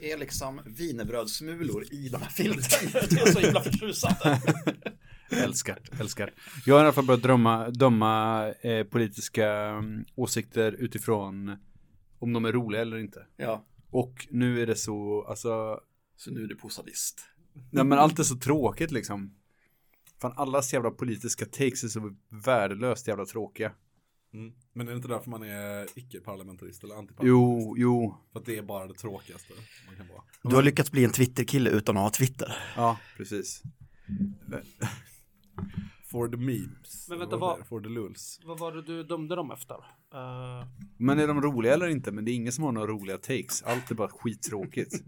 Det är liksom wienerbrödssmulor i de här filtren. Det är så himla förtjusande. älskar, älskar. Jag har i alla fall börjat drömma, döma eh, politiska mm, åsikter utifrån om de är roliga eller inte. Ja, Och nu är det så, alltså, så nu är du på sadist. nej men allt är så tråkigt liksom. Fan allas jävla politiska takes är så värdelöst jävla tråkiga. Mm. Men är det inte därför man är icke-parlamentarist eller antiparlamentarist? Jo, jo, För att det är bara det tråkigaste man kan vara. Du har lyckats bli en Twitter-kille utan att ha Twitter. ja precis. For the memes. Men vänta, Vad? For the lulls. Vad var det du dömde dem efter? Eh, Men är de roliga eller inte? Men det är ingen som har några roliga takes. Allt är bara skittråkigt.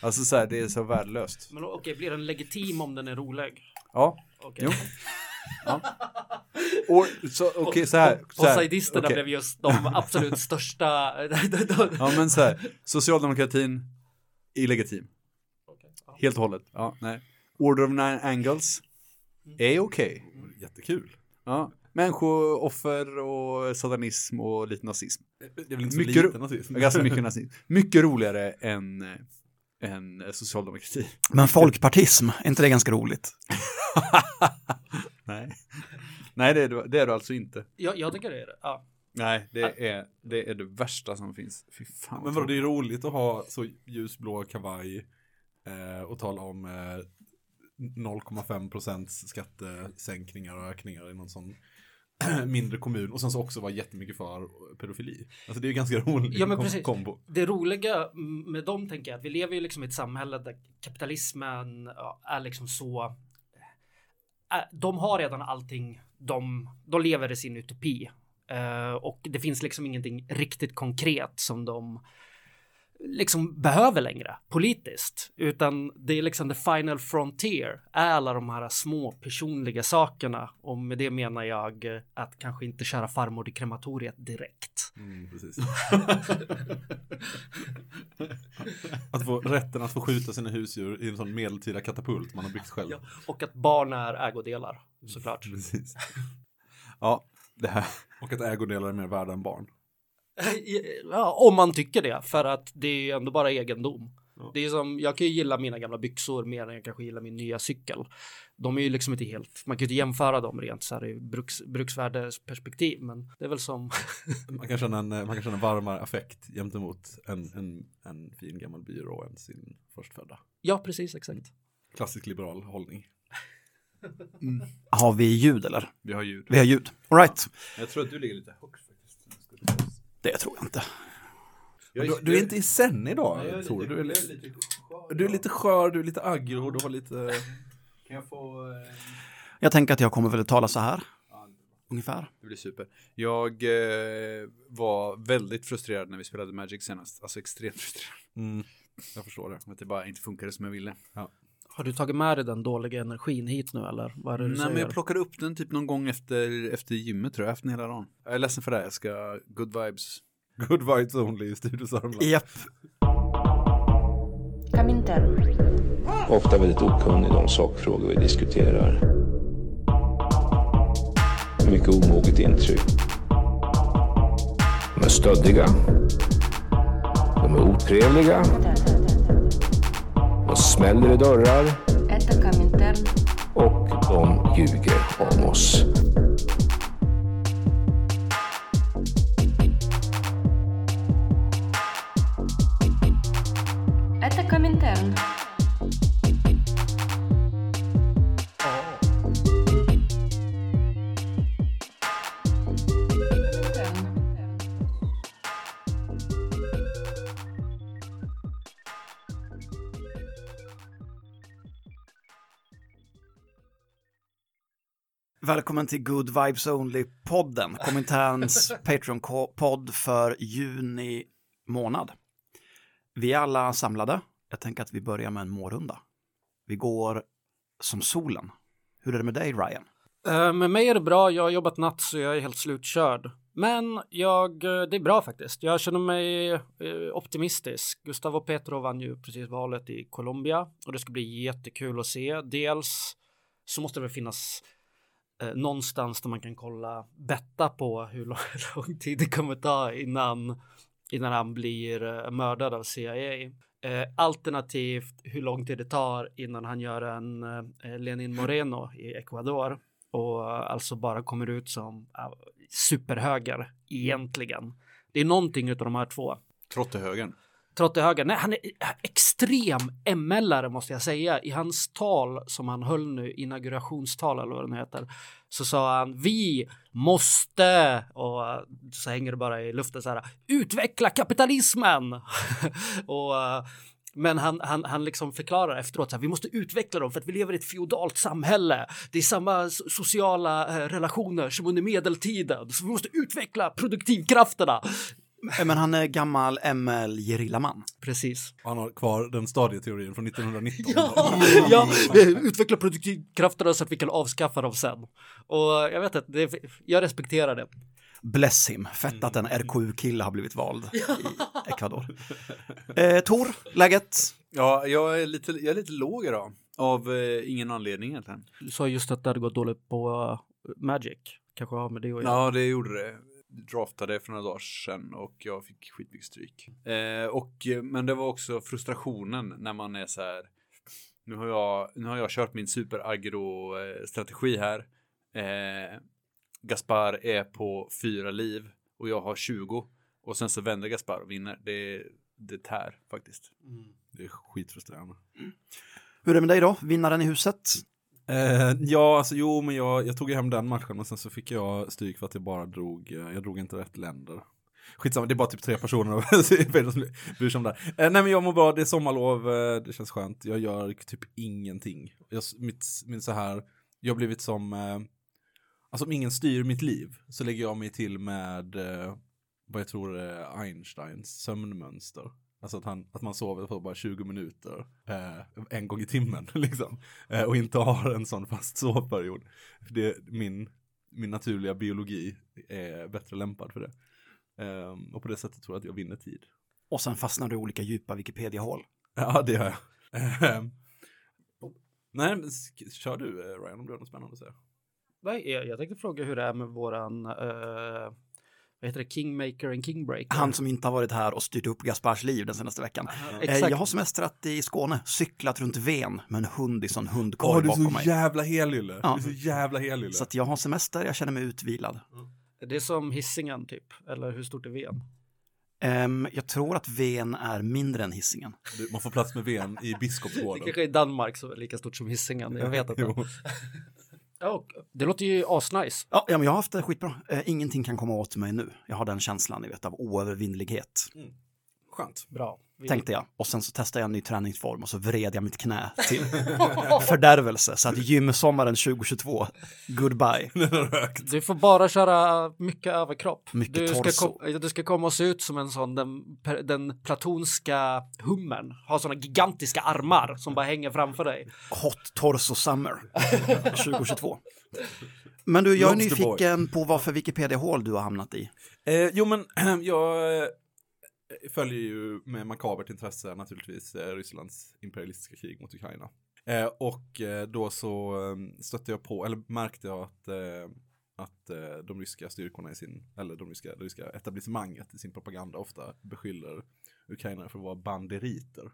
Alltså så här, det är så värdelöst. men okej, blir den legitim om den är rolig? Ja, Okej. jo. Ja. Och så, okej så här. Och så här, okej. blev just de absolut största. Ja men så här, socialdemokratin illegitim. Helt och hållet. Ja, nej. Order of nine angles är okej. Jättekul. Ja. Människooffer och satanism och lite nazism. Det är väl inte så Mycket lite nazism. Ganska mycket nazism. Mycket roligare än, än socialdemokrati. Men folkpartism, är inte det ganska roligt? Nej. Nej, det är, det- det är du alltså inte. Jag, jag tycker det är det. Ja. Nej, det är det, är det värsta som finns. Fy fan. Men vadå, det är roligt att ha så ljusblå kavaj eh, och tala om eh, 0,5 procents skattesänkningar och ökningar i någon sån mindre kommun och sen så också vara jättemycket för pedofili. Alltså det är ju ganska roligt Ja, men precis. kombo. Det roliga med dem tänker jag att vi lever ju liksom i ett samhälle där kapitalismen är liksom så. Äh, de har redan allting. De, de lever i sin utopi Uh, och det finns liksom ingenting riktigt konkret som de liksom behöver längre politiskt, utan det är liksom the final frontier är alla de här små personliga sakerna och med det menar jag eh, att kanske inte köra farmor i krematoriet direkt. Mm, att få rätten att få skjuta sina husdjur i en sån medeltida katapult man har byggt själv. Ja, och att barn är ägodelar såklart. Precis. Ja, det här. Och att ägodelar är mer värda än barn. Ja, om man tycker det, för att det är ju ändå bara egendom. Ja. Det är som, jag kan ju gilla mina gamla byxor mer än jag kanske gillar min nya cykel. De är ju liksom inte helt, man kan ju inte jämföra dem rent så här i bruks, bruksvärdesperspektiv, men det är väl som, Man kan känna en, man kan känna en varmare affekt gentemot en, en, en fin gammal byrå än sin förstfödda. ja precis exakt. Klassisk liberal hållning. Har vi ljud eller? Vi har ljud. Vi har ljud. All right. Jag tror att du ligger lite högt faktiskt. Det tror jag inte. Du, du är inte i sen idag, Tor. Du är, li- lite du är lite skör, du är lite aggro, du har lite... Kan jag få... eh, Jag tänker att jag kommer väl att tala så här. Ungefär. Det blir super. Jag eh, var väldigt frustrerad när vi spelade Magic senast. Alltså extremt frustrerad. Mm, jag förstår det. Att det bara inte funkade som jag ville. Har du tagit med dig den dåliga energin hit nu eller? Vad är det du Nej, säger? men jag plockade upp den typ någon gång efter, efter gymmet tror jag. Den hela dagen. Jag är ledsen för det. Jag ska good vibes. Good vibes only i Studio Sörmland. Japp. Ofta väldigt okunnig i de sakfrågor vi diskuterar. Mycket omoget intryck. De är stöddiga. De är otrevliga smäller i dörrar och de ljuger om oss. Välkommen till Good Vibes Only-podden, Kominterns Patreon-podd för juni månad. Vi är alla samlade. Jag tänker att vi börjar med en mårunda. Vi går som solen. Hur är det med dig, Ryan? Eh, med mig är det bra. Jag har jobbat natt så jag är helt slutkörd. Men jag, eh, det är bra faktiskt. Jag känner mig eh, optimistisk. Gustavo Petro vann ju precis valet i Colombia och det ska bli jättekul att se. Dels så måste det finnas eh, någonstans där man kan kolla, betta på hur lång, lång tid det kommer ta innan, innan han blir eh, mördad av CIA. Eh, alternativt hur lång tid det tar innan han gör en eh, Lenin Moreno i Ecuador och alltså bara kommer ut som eh, superhöger egentligen. Det är någonting av de här två. Trottehögern. Trottehöger, nej han är extrem ML-are måste jag säga. I hans tal som han höll nu, inaugurationstal eller vad den heter, så sa han vi måste, och så hänger det bara i luften så här, utveckla kapitalismen. och men han, han, han liksom förklarar efteråt att vi måste utveckla dem för att vi lever i ett feodalt samhälle. Det är samma sociala eh, relationer som under medeltiden, så vi måste utveckla produktivkrafterna. Eh, Men han är gammal ML-gerillaman. Precis. Han har kvar den stadieteorin från 1919. Ja, ja, utveckla produktivkrafterna så att vi kan avskaffa dem sen. Och jag vet inte, det, jag respekterar det. Bless him. Fett att en RKU-kille har blivit vald i Ecuador. Eh, Tor, läget? Ja, jag är lite, jag är lite låg idag. Av eh, ingen anledning egentligen. Du sa just att det hade gått dåligt på uh, Magic. Kanske har med det att göra. Ja, det gjorde det. Draftade för några dagar sedan och jag fick skitmycket stryk. Eh, och, eh, men det var också frustrationen när man är så här. Nu har jag, nu har jag kört min super-agro-strategi här. Eh, Gaspar är på fyra liv och jag har 20. Och sen så vänder Gaspar och vinner. Det, det tär faktiskt. Det är skitfrustrerande. Hur är det med dig då? Vinnaren i huset? Eh, ja, alltså jo, men jag, jag tog ju hem den matchen och sen så fick jag stryk för att jag bara drog, eh, jag drog inte rätt länder. Skitsamma, det är bara typ tre personer som bryr sig om det här. eh, Nej men jag mår bra, det är sommarlov, eh, det känns skönt. Jag gör typ ingenting. Jag, mitt, min så här, jag har blivit som, eh, alltså om ingen styr mitt liv så lägger jag mig till med eh, vad jag tror är Einsteins sömnmönster. Alltså att, han, att man sover på bara 20 minuter eh, en gång i timmen liksom. Eh, och inte har en sån fast sovperiod. För det, min, min naturliga biologi är bättre lämpad för det. Eh, och på det sättet tror jag att jag vinner tid. Och sen fastnar du i olika djupa Wikipedia-hål. Ja, det gör jag. Eh, nej, men kör du eh, Ryan om du har något spännande att säga. Nej, jag, jag tänkte fråga hur det är med våran, uh, vad heter det, Kingmaker and Kingbreaker. Han som inte har varit här och styrt upp Gaspars liv den senaste veckan. Eh, Exakt. jag har semestrat i Skåne, cyklat runt Ven med en hund i sån hundkorg du är bakom så mig. jävla helylle. Ja. Du är så jävla helylle. Så att jag har semester, jag känner mig utvilad. Det är som hissingen typ, eller hur stort är Ven? Ehm, jag tror att Ven är mindre än hissingen. Man får plats med ven i Det Biskopsgården. kanske är Danmark som är lika stort som hissingen, jag vet inte. Och det låter ju asnice. Ja, ja, men jag har haft det skitbra. Eh, ingenting kan komma åt mig nu. Jag har den känslan, ni vet, av oövervinnlighet. Skönt. Bra. Tänkte jag. Och sen så testade jag en ny träningsform och så vred jag mitt knä till fördärvelse. Så att gymsommaren 2022, goodbye. Du får bara köra mycket överkropp. Mycket du, ska torso. kom, du ska komma och se ut som en sån, den, den platonska hummern. Ha såna gigantiska armar som bara hänger framför dig. Hot Torso Summer 2022. Men du, jag är Lobster boy. nyfiken på vad för Wikipedia-hål du har hamnat i. Eh, jo, men jag eh, följer ju med makabert intresse naturligtvis eh, Rysslands imperialistiska krig mot Ukraina. Eh, och eh, då så eh, stötte jag på, eller märkte jag att, eh, att eh, de ryska styrkorna i sin, eller de ryska, det ryska etablissemanget i sin propaganda ofta beskyller ukrainare för att vara banderiter.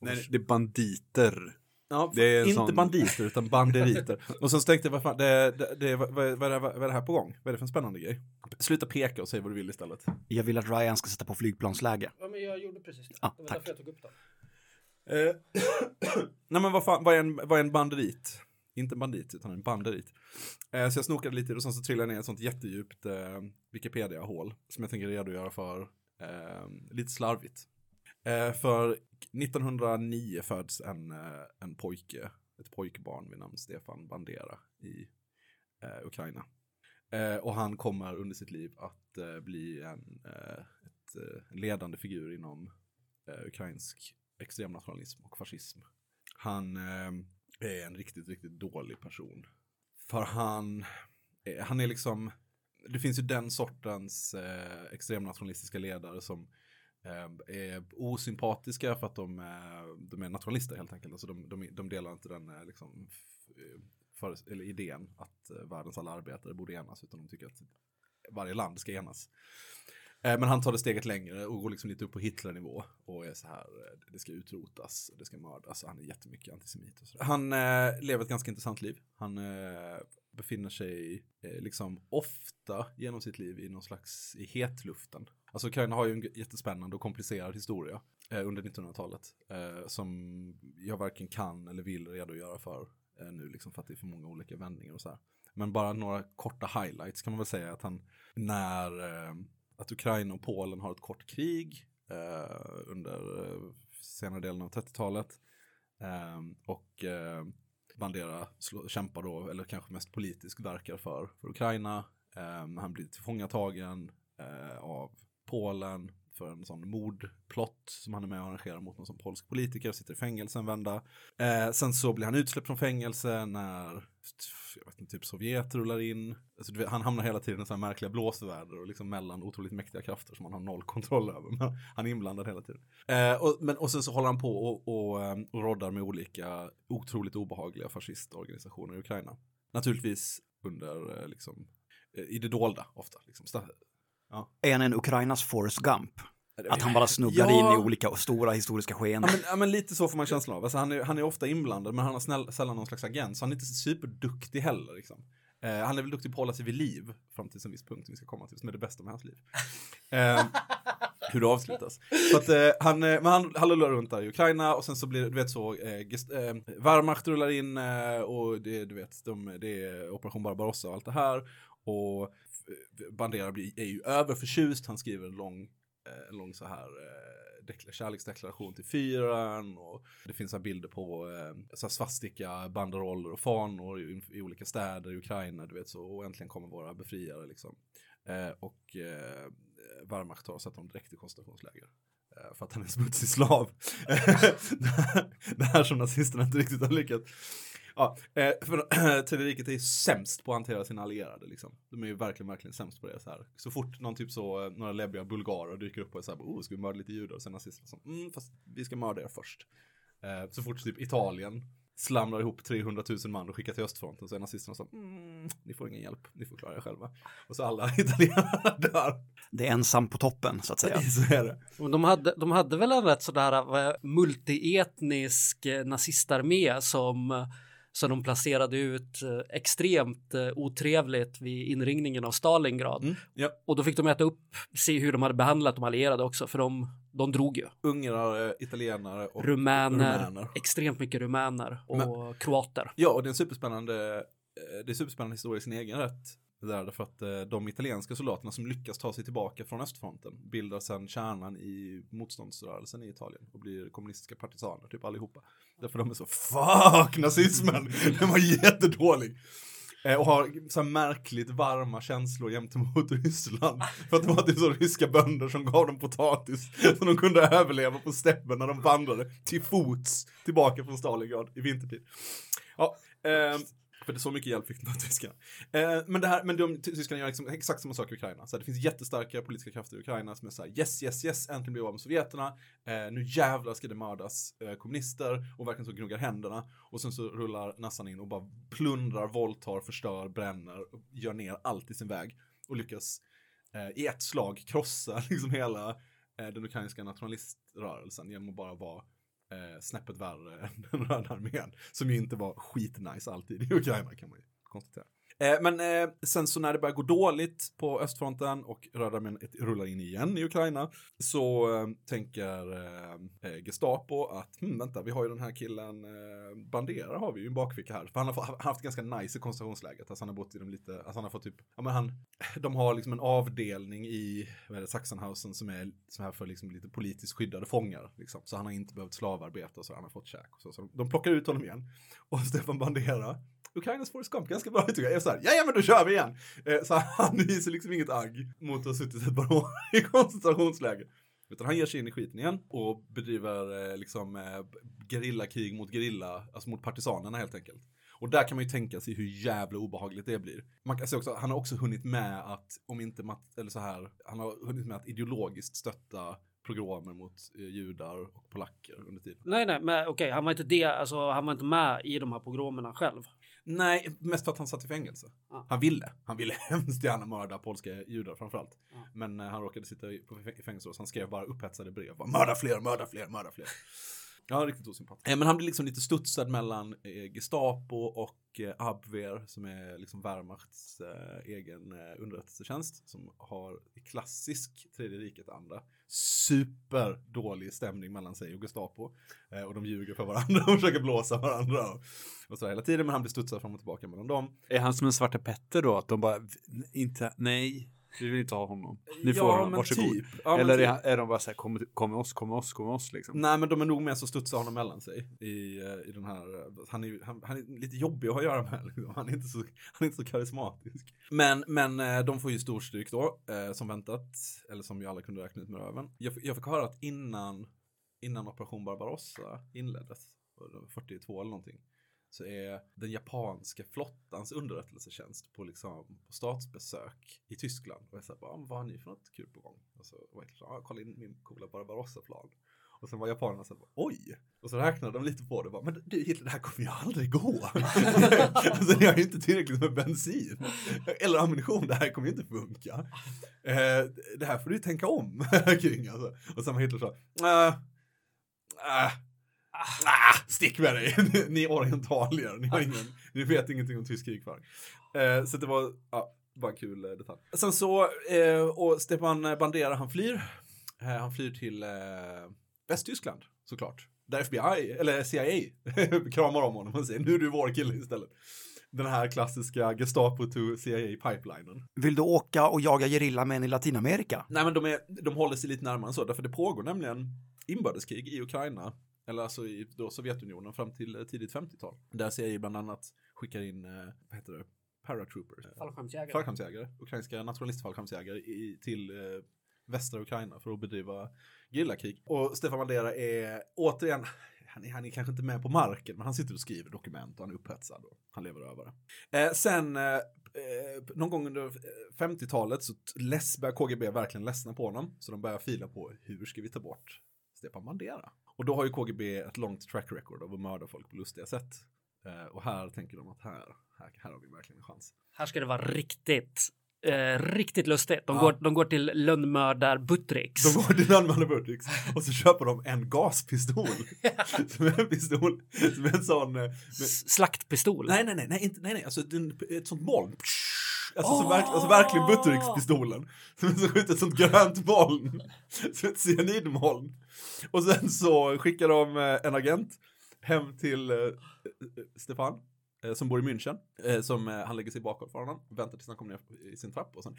Nej, det är banditer. Ja, Det inte sån- banditer utan banderiter. och sen så tänkte jag, vad fan, det, det, det, vad, vad, vad, är det, vad är det här på gång? Vad är det för en spännande grej? Sluta peka och säg vad du vill istället. Jag vill att Ryan ska sätta på flygplansläge. Ja, men jag gjorde precis det. Ja, det var tack. därför jag tog upp den. Eh, Nej men vad fan, vad är en, vad är en banderit? Inte en bandit, utan en banderit. Eh, så jag snokade lite och sen så trillade jag ner i ett sånt jättedjupt eh, Wikipedia-hål som jag tänker redogöra för eh, lite slarvigt. Eh, för 1909 föds en, eh, en pojke, ett pojkbarn vid namn Stefan Bandera i eh, Ukraina. Eh, och han kommer under sitt liv att eh, bli en, eh, ett, eh, en ledande figur inom eh, ukrainsk extremnationalism och fascism. Han eh, är en riktigt, riktigt dålig person. För han, eh, han är liksom, det finns ju den sortens eh, extremnationalistiska ledare som eh, är osympatiska för att de, är- de är nationalister helt enkelt. Alltså de, de, de delar inte den liksom, för, eller idén att världens alla arbetare borde enas utan de tycker att varje land ska enas. Men han tar det steget längre och går liksom lite upp på Hitler-nivå och är så här, det ska utrotas, det ska mördas, han är jättemycket antisemit och så där. Han eh, lever ett ganska intressant liv. Han eh, befinner sig eh, liksom ofta genom sitt liv i någon slags i hetluften. Alltså Ukraina har ju en jättespännande och komplicerad historia eh, under 1900-talet eh, som jag varken kan eller vill redogöra för eh, nu liksom för att det är för många olika vändningar och så här. Men bara några korta highlights kan man väl säga att han när eh, att Ukraina och Polen har ett kort krig eh, under eh, senare delen av 30-talet eh, och eh, Bandera slå, kämpar då, eller kanske mest politiskt verkar för, för Ukraina. Eh, han blir tillfångatagen eh, av Polen för en sån mordplott som han är med och arrangerar mot någon sån polsk politiker, och sitter i fängelse en vända. Eh, sen så blir han utsläppt från fängelse när jag vet inte, typ Sovjet rullar in. Alltså, vet, han hamnar hela tiden i sådana här märkliga blåsväder och liksom mellan otroligt mäktiga krafter som han har noll kontroll över. Men han är inblandad hela tiden. Eh, och, men, och sen så håller han på och, och, eh, och roddar med olika otroligt obehagliga fascistorganisationer i Ukraina. Naturligtvis under, eh, liksom, eh, i det dolda ofta. Liksom. Sta- Är han en Ukrainas Forrest Gump? Att han bara snubblar Ja. in i olika stora historiska Ja skeenden. men, ja, men lite så får man känslan av. Alltså, han, är, han är ofta inblandad, men han har snäll, sällan någon slags agent. Så han är inte superduktig heller. Liksom. Eh, han är väl duktig på att hålla sig vid liv fram till en viss punkt som vi ska komma till, som är det bästa med hans liv. Eh, hur det avslutas. Så att, eh, han, eh, men han, han rullar runt där i Ukraina och sen så blir det, du vet så, eh, gest, eh, Wehrmacht rullar in eh, och det, du vet, de, det är Operation Barbarossa och allt det här. Och Eh, Bandera blir, är ju överförtjust, han skriver en lång eh, en lång så här eh, kärleksdeklaration till fyran och det finns här bilder på så här svastika, banderoller och fanor i, i olika städer i Ukraina, du vet så, och äntligen kommer våra befriare liksom. Eh, och eh, Wehrmacht har satt dem direkt i koncentrationsläger. Eh, för att han är en smutsig slav. det här som nazisterna inte riktigt har lyckats. Ja, eh, för Tredje riket är ju sämst på att hantera sina allierade. Liksom. De är ju verkligen, verkligen sämst på det. Så, här. så fort någon typ så, eh, några läbbiga bulgarer dyker upp och är så här, oh, ska vi mörda lite judar? Och sen nazisterna som, mm, fast vi ska mörda er först. Eh, så fort typ Italien slamrar ihop 300 000 man och skickar till östfronten så är nazisterna så, mm, ni får ingen hjälp, ni får klara er själva. Och så alla italienarna dör. Det är ensam på toppen, så att säga. Så är det. De hade, de hade väl en rätt sådär vad- multietnisk eh, nazistarmé som, som de placerade ut eh, extremt eh, otrevligt vid inringningen av Stalingrad. Mm, ja. Och då fick de äta upp, se hur de hade behandlat de allierade också, för de, de drog ju. Ungrare, italienare och Rumäner, rumäner. extremt mycket rumäner och Men- kroater. Ja, och det är en superspännande, eh, det är superspännande historia i sin egen rätt. Det där, därför att eh, de italienska soldaterna som lyckas ta sig tillbaka från östfronten bildar sedan kärnan i motståndsrörelsen i Italien och blir kommunistiska partisaner, typ allihopa. Därför de är så, fuck nazismen, den var jättedålig. Eh, och har så här märkligt varma känslor gentemot Ryssland. För att det var typ så ryska bönder som gav dem potatis. Så de kunde överleva på steppen när de vandrade till fots tillbaka från Stalingrad i vintertid. Ja, eh, för det är så mycket hjälp fick de av tyskarna. Eh, men det här, men de, tyskarna gör liksom exakt samma sak i Ukraina. Så här, det finns jättestarka politiska krafter i Ukraina som är så här, yes, yes, yes, äntligen blir vi av med sovjeterna. Eh, nu jävlar ska det mördas eh, kommunister och verkligen så gnuggar händerna. Och sen så rullar Nassan in och bara plundrar, våldtar, förstör, bränner, och gör ner allt i sin väg. Och lyckas eh, i ett slag krossa liksom hela eh, den ukrainska nationaliströrelsen genom att bara vara eh, snäppet värre än den röda armén. Som ju inte var skitnice alltid i Ukraina kan man ju konstatera. Eh, men eh, sen så när det börjar gå dåligt på östfronten och röda armén rullar in igen i Ukraina så eh, tänker eh, eh Gestapo att hm, vänta, vi har ju den här killen eh, Bandera har vi ju i en bakficka här. För han har, han har haft ganska nice i koncentrationsläget. Alltså han har bott i dem lite, alltså han har fått typ, ja men han, de har liksom en avdelning i vad är det, Sachsenhausen som är som här för liksom lite politiskt skyddade fångar. Liksom. Så han har inte behövt slavarbeta och så, han har fått käk. Och så, så de plockar ut honom igen. Och Stefan Bandera, Ukrainas Forrest Gump, ganska bra tycker jag. Jag är ja men då kör vi igen. Eh, så han hyser liksom inget agg mot att ha suttit ett par år i koncentrationsläger. Utan han ger sig in i skiten igen och bedriver eh, liksom eh, gerillakrig mot gerilla, alltså mot partisanerna helt enkelt. Och där kan man ju tänka sig hur jävla obehagligt det blir. Man kan säga också, han har också hunnit med att, om inte, mat- eller så här, han har hunnit med att ideologiskt stötta progromer mot eh, judar och polacker under tiden. Nej, nej, men okej, han var inte det, alltså han var inte med i de här pogromerna själv. Nej, mest för att han satt i fängelse. Ja. Han ville. Han ville hemskt gärna mörda polska judar framförallt. Ja. Men eh, han råkade sitta i, på, fäng- i fängelse så han skrev bara upphetsade brev. Bara, mörda fler, mörda fler, mörda fler. Ja, riktigt osympatisk. Eh, men han blir liksom lite studsad mellan eh, Gestapo och eh, Abwehr som är liksom Wehrmachts eh, egen eh, underrättelsetjänst som har klassisk Tredje riket-anda superdålig stämning mellan sig och Gestapo. Eh, och de ljuger för varandra och försöker blåsa varandra och, och så hela tiden. Men han blir studsad fram och tillbaka mellan dem. Är han som en Svarte Petter då? Att de bara, inte, nej, vi vill inte ha honom. Ni får ja, honom, varsågod. Typ. Ja, Eller typ. är, han- är de bara så här, kom, kom med oss, kom med oss, kom med oss liksom. Nej men de är nog med så studsar honom mellan sig i, eh, i den här, eh, han är, han, han är lite jobbig att ha att göra med. Liksom. Han, är inte så, han är inte så karismatisk. Men, men eh, de får ju storstryk då, som väntat, eller som ju alla kunde räkna ut med röven. Jag, jag fick höra att innan, innan operation Barbarossa inleddes, 42 eller någonting, så är den japanska flottans underrättelsetjänst på, liksom, på statsbesök i Tyskland. Och jag sa bara, ah, vad har ni för något kul på gång? Och så var jag så, ah, kolla in min coola Barbarossa-plan. Och sen var japanerna så här, oj! Och så räknade de lite på det och bara, men du Hitler, det här kommer ju aldrig gå. alltså ni har ju inte tillräckligt med bensin. Eller ammunition, det här kommer ju inte funka. Eh, det här får du ju tänka om kring alltså. Och sen var Hitler så, äh, äh, Ah, stick med dig! ni är orientalier, ni, har ingen, ni vet ingenting om tysk krigföring. Eh, så det var ja, bara en kul eh, detalj. Sen så, eh, och Stepan Bandera han flyr. Eh, han flyr till eh, Västtyskland såklart. Där FBI, eller CIA, kramar om honom och säger nu är du vår kille istället. Den här klassiska Gestapo to CIA-pipelinen. Vill du åka och jaga gerilla med en i Latinamerika? Nej men de, är, de håller sig lite närmare än så, därför det pågår nämligen inbördeskrig i Ukraina, eller alltså i då Sovjetunionen fram till eh, tidigt 50-tal. Där CIA bland annat skickar in, eh, vad heter det, paratroopers. Fallskärmsjägare. Fallskärmsjägare, ukrainska nationalistfallskärmsjägare till eh, västra Ukraina för att bedriva gerillakrig. Och Stefan Bandera är återigen, han är, han är kanske inte med på marken, men han sitter och skriver dokument och han är upphetsad och han lever över det. Eh, sen eh, eh, någon gång under eh, 50-talet så börjar KGB verkligen ledsna på honom, så de börjar fila på hur ska vi ta bort Stefan Bandera? Och då har ju KGB ett långt track record av att mörda folk på lustiga sätt. Eh, och här tänker de att här, här, här har vi verkligen en chans. Här ska det vara riktigt, eh, riktigt lustigt. De, Ja. går, de går till lönnmördar Buttricks. De går till Landman Buttricks och så köper de en gaspistol. som är en pistol, som är en sån... eh, Med, S- Slaktpistol. nej, nej, nej, nej, inte, nej, nej, alltså ett sånt moln. Alltså, som verk, alltså verkligen Buttericks-pistolen. Som skjuter ett sånt grönt moln. Som ett cyanidmoln. Och sen så skickar de eh, en agent hem till eh, eh, Stefan. eh, Som bor i München. eh, Som eh, han lägger sig bakåt för honom. Väntar tills han kommer ner i sin trapp och sen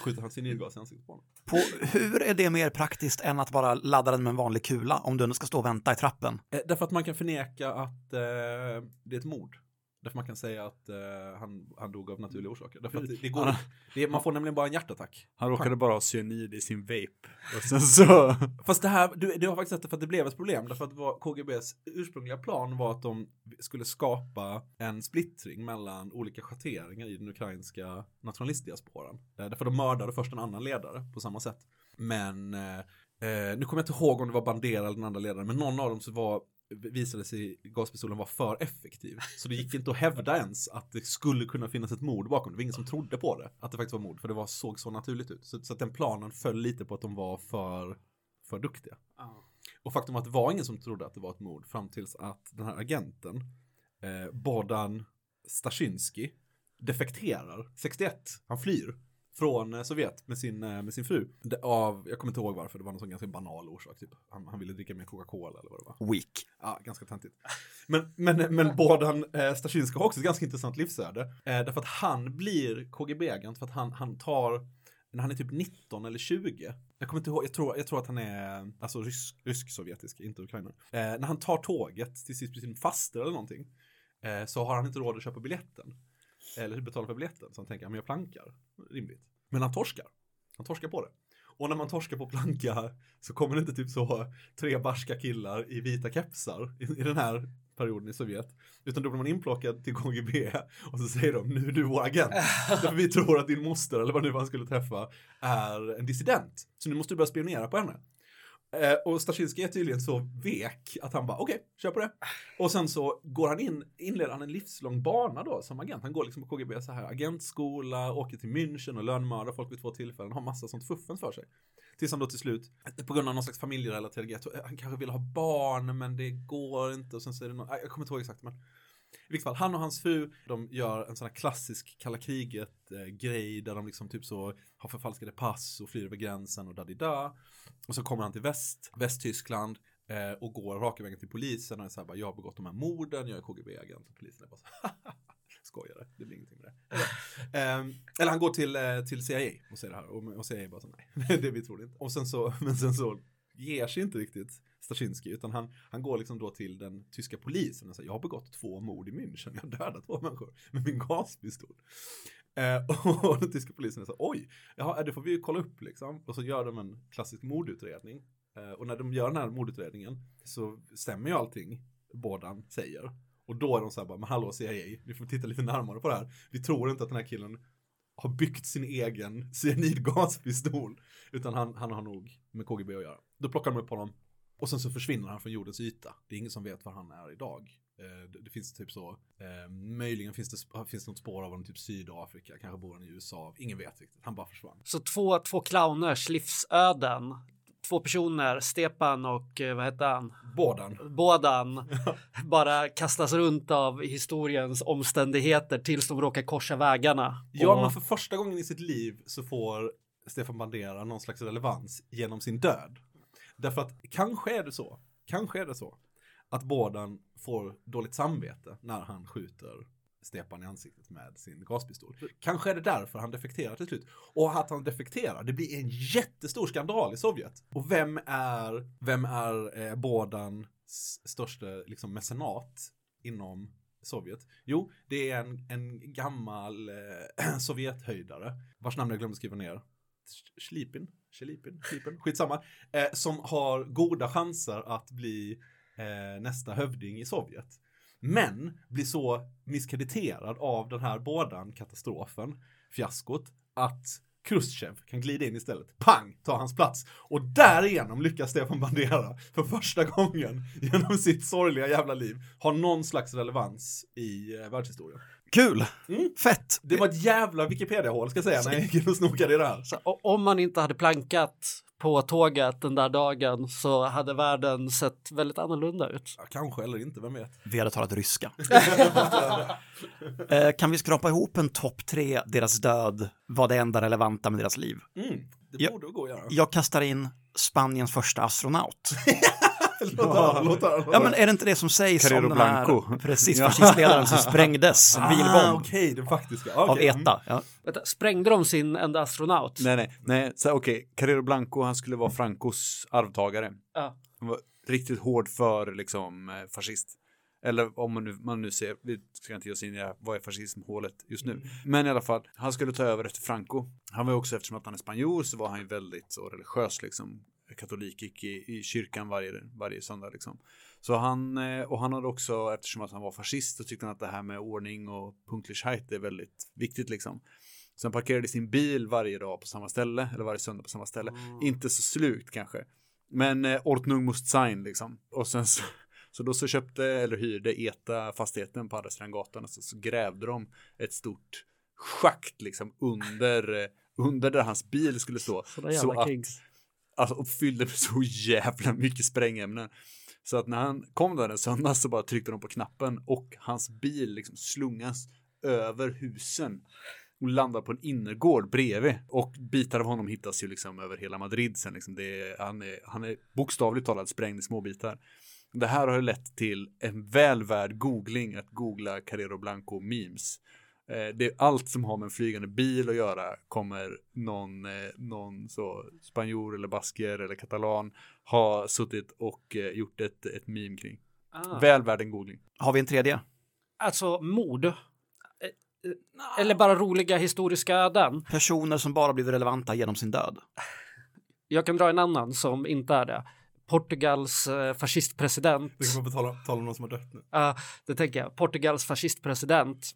skjuter han cyanidgas i ansiktet på honom. På, hur är det mer praktiskt än att bara ladda den med en vanlig kula om du ändå ska stå och vänta i trappen? Därför att man kan förneka att det är ett mord. Därför man kan säga att eh, han, han dog av naturliga orsaker. Därför att det, det går, det man får nämligen bara en hjärtattack. Han råkade bara ha cyanid i sin vape. Och sen så... Fast det här, du, du har faktiskt rätt för att det blev ett problem. Därför att vad KGBs ursprungliga plan var att de skulle skapa en splittring mellan olika schatteringar i den ukrainska nationalistdiasporan. Eh, därför de mördade först en annan ledare på samma sätt. Men eh, eh, nu kommer jag inte ihåg om det var Bandera eller den andra ledaren, men någon av dem så var visade sig gaspistolen vara för effektiv. Så det gick inte att hävda ens att det skulle kunna finnas ett mord bakom. Det var ingen som trodde på det, att det faktiskt var mord, för det var, såg så naturligt ut. Så, så att den planen föll lite på att de var för, för duktiga. Och faktum var att det var ingen som trodde att det var ett mord fram tills att den här agenten, eh, Bodan Stashinsky, defekterar 61. Han flyr från eh, Sovjet med sin, eh, med sin fru. Det, av, jag kommer inte ihåg varför, det var någon sån ganska banal orsak. Typ. Han, han ville dricka mer Coca-Cola eller vad det var. Weak. Ja, ganska töntigt. Men, men, men Bodan eh, Stashinsky har också ett ganska intressant livsöde. Eh, därför att han blir KGB-agent för att han, han tar, när han är typ 19 eller 20. Jag kommer inte ihåg, jag tror, jag tror att han är alltså rysk, rysk-sovjetisk, inte Ukraina. Eh, när han tar tåget till sin, till sin faster eller någonting. Eh, så har han inte råd att köpa biljetten. Eller betala för biljetten. Så han tänker, ja, men jag plankar. Rimligt. Men han torskar. Han torskar på det. Och när man torskar på planka så kommer det inte typ så tre barska killar i vita kepsar i, i den här perioden i Sovjet. Utan då blir man inplockad till KGB och så säger de nu är du vår agent. Därför vi tror att din moster eller vad nu han skulle träffa är en dissident. Så nu måste du börja spionera på henne. Eh, och Stasinski är tydligen så vek att han bara okej, kör på det. Och sen så går han in, inleder han en livslång bana då som agent. Han går liksom på KGB så här agentskola, åker till München och lönnmördar folk vid två tillfällen, har massa sånt fuffens för sig. Tills han då till slut, på grund av någon slags familjerelaterad grej, eh, han kanske vill ha barn men det går inte och sen så är det någon, jag kommer inte ihåg exakt men vilket fall, han och hans fru, de gör en sån här klassisk kalla kriget-grej eh, där de liksom typ så har förfalskade pass och flyr över gränsen och da Och så kommer han till väst, Västtyskland eh, och går raka vägen till polisen och är så här bara, jag har begått de här morden, jag är KGB-agent och polisen är bara så skojare, det blir ingenting med det. Eller, ehm, eller han går till, eh, till CIA och säger det här och, och CIA bara så nej, det vi tror inte. Och sen så, men sen så ger sig inte riktigt Staszinski, utan han, han går liksom då till den tyska polisen och säger jag har begått två mord i München, jag har dödat två människor med min gaspistol. Eh, och den tyska polisen säger oj, jaha, det får vi ju kolla upp liksom. Och så gör de en klassisk mordutredning. Eh, och när de gör den här mordutredningen så stämmer ju allting bådan säger. Och då är de så här bara, men hallå CIA, vi får titta lite närmare på det här. Vi tror inte att den här killen har byggt sin egen cyanidgaspistol. Utan han, han har nog med KGB att göra. Då plockar de upp honom, och sen så försvinner han från jordens yta. Det är ingen som vet var han är idag. Eh, det, finns typ så, eh, möjligen finns det, finns det något spår av honom typ Sydafrika, kanske bor han i USA, ingen vet riktigt, han bara försvann. Så två, två clowners livsöden, två personer, Stepan och eh, vad hette han? Bådan. Bådan, bara kastas runt av historiens omständigheter tills de råkar korsa vägarna. Ja, och... men för första gången i sitt liv så får Stefan Bandera någon slags relevans genom sin död. Därför att kanske är det så, kanske är det så att Bordan får dåligt samvete när han skjuter Stepan i ansiktet med sin gaspistol. Kanske är det därför han defekterar till slut. Och att han defekterar, det blir en jättestor skandal i Sovjet. Och vem är, vem är eh, Bordans största liksom, mecenat inom Sovjet? Jo, det är en, en gammal eh, Sovjethöjdare vars namn jag glömde skriva ner. Slipin. Schlipin, Schlipin, skitsamma. Eh, som har goda chanser att bli eh, nästa hövding i Sovjet. Men blir så misskrediterad av den här bådan, katastrofen, fiaskot, att Khrushchev kan glida in istället. Pang! Ta hans plats. Och därigenom lyckas Stefan Bandera för första gången genom sitt sorgliga jävla liv ha någon slags relevans i eh, världshistorien. Kul! Mm. Fett! Det var ett jävla Wikipedia-hål ska jag säga när jag gick och snokade i det här. Så, om man inte hade plankat på tåget den där dagen så hade världen sett väldigt annorlunda ut. Ja, kanske eller inte, vem vet. Vi hade talat ryska. eh, kan vi skrapa ihop en topp tre, deras död var det enda relevanta med deras liv? Mm, det borde gå att göra. Jag kastar in Spaniens första astronaut. låt höra, låt låt Ja, men är det inte det som sägs Carrero om den här, Blanco. precis, fascistledaren som sprängdes, Ah, bilbomb, okej, den faktiska. av Okej, mm. ETA. Ja. Vänta, sprängde de sin enda astronaut? Nej, nej, nej. Okej, Carrero Blanco, han skulle vara Francos arvtagare. Ja. Han var riktigt hård för liksom eh, fascist. Eller om man nu, man nu ser, vi ska inte ge oss in i det vad är fascismhålet just nu. Men i alla fall, han skulle ta över efter Franco. Han var ju också, eftersom att han är spanjor, så var han ju väldigt så religiös liksom. Katolik gick i, i kyrkan varje, varje söndag liksom. Så han, eh, och han hade också, eftersom att han var fascist, så tyckte han att det här med ordning och punktlighet är väldigt viktigt liksom. Så han parkerade sin bil varje dag på samma ställe, eller varje söndag på samma ställe. Inte så slukt kanske. Men eh, Ordnung muss sein liksom. Och sen så, så då så köpte eller hyrde ETA fastigheten på andra sidan gatan och så, så grävde de ett stort schakt liksom under, eh, under där hans bil skulle stå. Så att alltså, och fyllde med så jävla mycket sprängämnen. Så att när han kom där en söndag så bara tryckte de på knappen och hans bil liksom slungas över husen och landar på en innergård bredvid. Och bitar av honom hittas ju liksom över hela Madrid sen. Liksom det är, han, är, han är bokstavligt talat sprängd i små bitar. Det här har ju lett till en väl värd googling att googla Carrero Blanco memes. Eh, det är allt som har med en flygande bil att göra kommer någon, eh, någon så spanjor eller basker eller katalan ha suttit och eh, gjort ett, ett meme kring. Ah. Väl värd en googling. Har vi en tredje? Alltså mord. Eh, eh, Eller bara roliga historiska öden. Personer som bara blivit relevanta genom sin död. Jag kan dra en annan som inte är det. Portugals eh, fascistpresident. Vi kommer på tala, tala om någon som har dött nu. Ja, det tänker jag. Portugals fascistpresident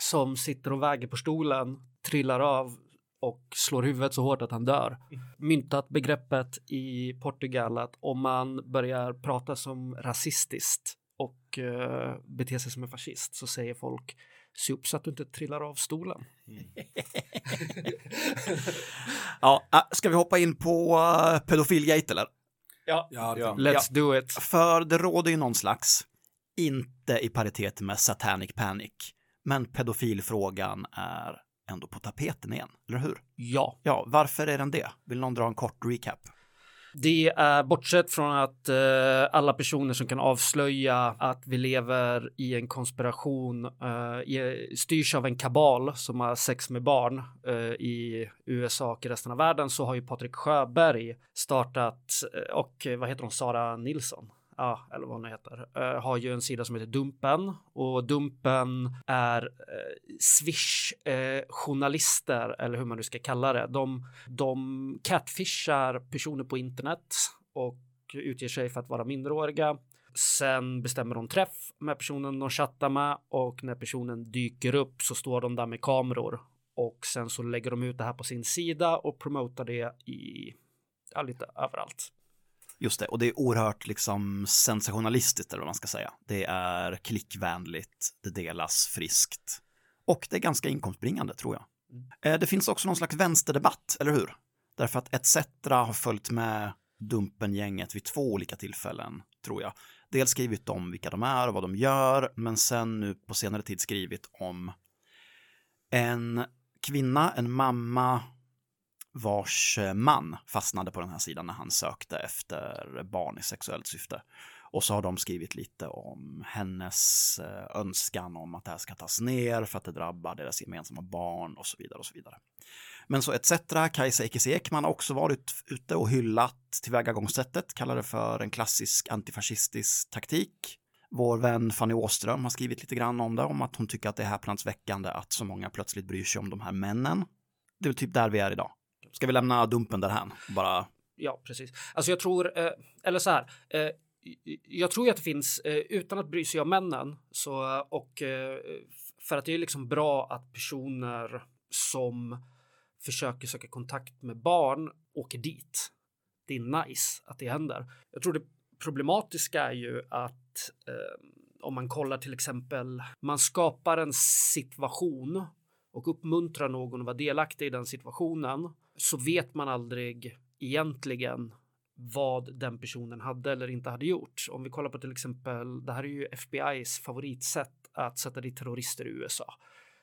som sitter och väger på stolen, trillar av och slår huvudet så hårt att han dör. Myntat begreppet i Portugal att om man börjar prata som rasistiskt och uh, bete sig som en fascist så säger folk se upp så att du inte trillar av stolen. Ja, äh, ska vi hoppa in på uh, pedofilgate eller? Ja, Ja, Ja. let's do it. För det råder ju någon slags, inte i paritet med satanic panic, men pedofilfrågan är ändå på tapeten igen, eller hur? Ja, Ja, varför är den det? Vill någon dra en kort recap? det är bortsett från att eh, alla personer som kan avslöja att vi lever i en konspiration eh, styrs av en kabal som har sex med barn eh, i USA och i resten av världen så har ju Patrik Sjöberg startat eh, och vad heter hon, Sara Nilsson? Ja, eller vad hon heter, uh, har ju en sida som heter Dumpen och Dumpen är uh, Swish-journalister uh, eller hur man nu ska kalla det. De, de catfishar personer på internet och utger sig för att vara minderåriga. Sen bestämmer de träff med personen de chattar med och när personen dyker upp så står de där med kameror och sen så lägger de ut det här på sin sida och promotar det i ja, lite överallt. Just det, och det är oerhört liksom sensationalistiskt eller vad man ska säga. Det är klickvänligt, det delas friskt och det är ganska inkomstbringande tror jag. Eh, Det finns också någon slags vänsterdebatt, eller hur? Därför att ETC har följt med Dumpen-gänget vid två olika tillfällen, tror jag. Dels skrivit om vilka de är och vad de gör, men sen nu på senare tid skrivit om en kvinna, en mamma vars eh, man fastnade på den här sidan när han sökte efter barn i sexuellt syfte. Och så har de skrivit lite om hennes eh, önskan om att det här ska tas ner för att det drabbar deras gemensamma barn och så vidare och så vidare. Men så ETC, Kajsa Ekis Ekman har också varit ute och hyllat tillvägagångssättet, kallar det för en klassisk antifascistisk taktik. Vår vän Fanny Åström har skrivit lite grann om det, om att hon tycker att det är häpnadsväckande att så många plötsligt bryr sig om de här männen. Det är väl typ där vi är idag. Ska vi lämna dumpen därhän? Bara, Ja, precis. Alltså jag tror, eh, eller så här, eh, jag tror ju att det finns, eh, utan att bry sig om männen, så, och eh, för att det är liksom bra att personer som försöker söka kontakt med barn åker dit. Det är nice att det händer. Jag tror det problematiska är ju att eh, om man kollar till exempel, man skapar en situation och uppmuntrar någon att vara delaktig i den situationen så vet man aldrig egentligen vad den personen hade eller inte hade gjort. Om vi kollar på till exempel, det här är ju FBIs favoritsätt att sätta dit terrorister i USA.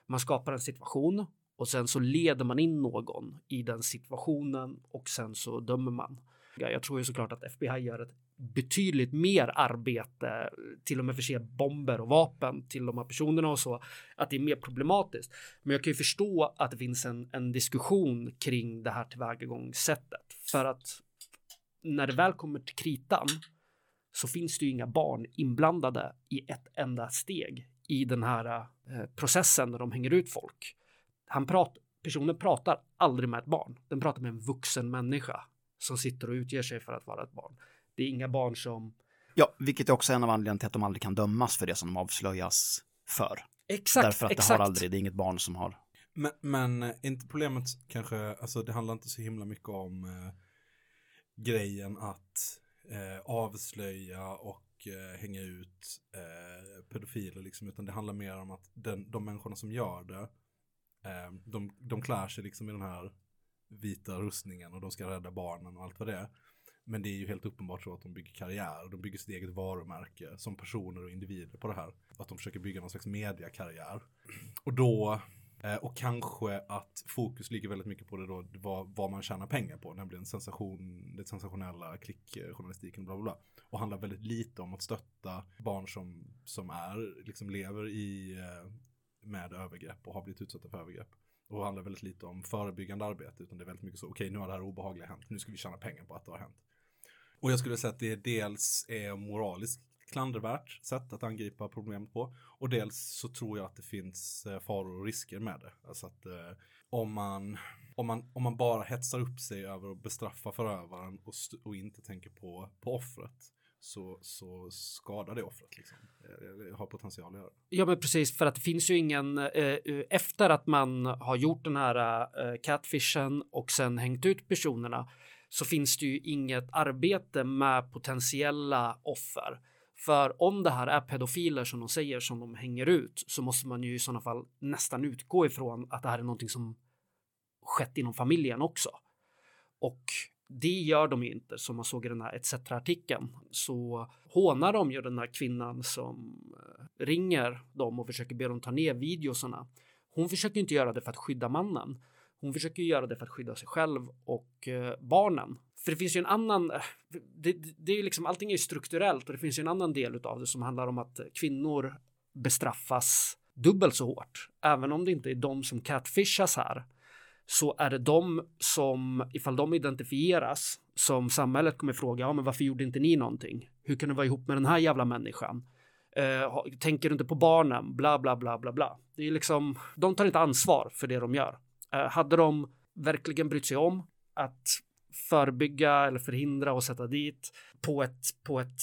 Man skapar en situation och sen så leder man in någon i den situationen och sen så dömer man. Jag tror ju såklart att FBI gör ett betydligt mer arbete, till och med förse bomber och vapen till de här personerna och så, att det är mer problematiskt. Men jag kan ju förstå att det finns en, en diskussion kring det här tillvägagångssättet för att när det väl kommer till kritan så finns det ju inga barn inblandade i ett enda steg i den här eh, processen när de hänger ut folk. Han prat, personen pratar aldrig med ett barn. Den pratar med en vuxen människa som sitter och utger sig för att vara ett barn. Det är inga barn som... ja, vilket är också en av anledningarna till att de aldrig kan dömas för det som de avslöjas för. Exakt, Därför att exakt. det har aldrig, det är inget barn som har. Men, men är inte problemet kanske, alltså det handlar inte så himla mycket om eh, grejen att eh, avslöja och eh, hänga ut eh, pedofiler liksom, utan det handlar mer om att den, de människorna som gör det, eh, de, de klär sig liksom i den här vita rustningen och de ska rädda barnen och allt vad det är. Men det är ju helt uppenbart så att de bygger karriär och de bygger sitt eget varumärke som personer och individer på det här. Att de försöker bygga någon slags mediakarriär. Och då eh, och kanske att fokus ligger väldigt mycket på det då, vad, vad man tjänar pengar på, nämligen sensation, det sensationella klickjournalistiken och bla bla bla. Och handlar väldigt lite om att stötta barn som, som är, liksom lever i, eh, med övergrepp och har blivit utsatta för övergrepp. Och handlar väldigt lite om förebyggande arbete, utan det är väldigt mycket så, okej nu har det här obehagliga hänt, nu ska vi tjäna pengar på att det har hänt. Och jag skulle säga att det dels är moraliskt klandervärt sätt att angripa problemet på. Och dels så tror jag att det finns eh, faror och risker med det. Alltså att eh, om, man, om, man, om man bara hetsar upp sig över att bestraffa förövaren och, och inte tänker på, på offret så, så skadar det offret. Liksom. Eller har potential att göra. Ja, men precis för att det finns ju ingen eh, efter att man har gjort den här eh, catfishen och sen hängt ut personerna så finns det ju inget arbete med potentiella offer. För om det här är pedofiler som de säger som de hänger ut så måste man ju i sådana fall nästan utgå ifrån att det här är någonting som skett inom familjen också. Och det gör de ju inte som man såg i den här ETC-artikeln. Så hånar de ju den här kvinnan som eh, ringer dem och försöker be dem ta ner videosarna. Hon försöker inte göra det för att skydda mannen. Hon försöker göra det för att skydda sig själv och eh, barnen. För det finns ju en annan, eh, det, det, det är liksom allting är ju strukturellt och det finns ju en annan del av det som handlar om att kvinnor bestraffas dubbelt så hårt. Även om det inte är de som catfishas här så är det de som, ifall de identifieras, som samhället kommer fråga, ja men varför gjorde inte ni någonting? Hur kan du vara ihop med den här jävla människan? Eh, tänker du inte på barnen? Bla, bla, bla, bla, bla. Det är liksom, de tar inte ansvar för det de gör. Eh, hade de verkligen brytt sig om att förebygga eller förhindra och sätta dit på ett, på ett,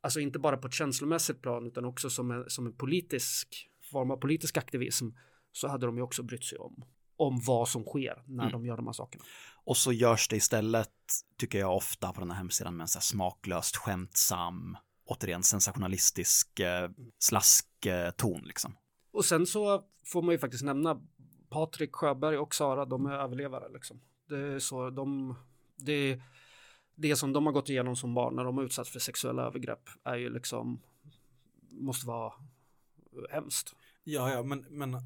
alltså inte bara på ett känslomässigt plan utan också som en, som en politisk form av politisk aktivism så hade de ju också brytt sig om om vad som sker när mm. de gör de här sakerna. Och så görs det istället, tycker jag ofta på den här hemsidan med en så här smaklöst skämtsam, återigen sensationalistisk eh, slaskton liksom. Och sen så får man ju faktiskt nämna Patrik Sjöberg och Sara, de är överlevare liksom. Det är så, de, det, det som de har gått igenom som barn när de har utsatts för sexuella övergrepp är ju liksom, måste vara hemskt. Ja, ja, men, men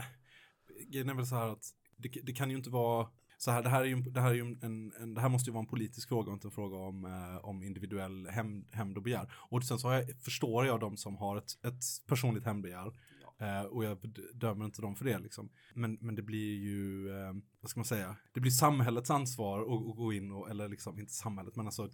grejen är väl så här att det, det, kan ju inte vara så här, det här, är ju, det här, är ju en, en, det här måste ju vara en politisk fråga och inte en fråga om, eh, om individuell hämnd, hämnd och begär. Och sen så jag, förstår jag de som har ett, ett personligt hämndbegär. Eh, och jag dömer inte dem för det liksom. Men, men det blir ju, eh, vad ska man säga, det blir samhällets ansvar att, att gå in och, eller liksom, inte samhället, men alltså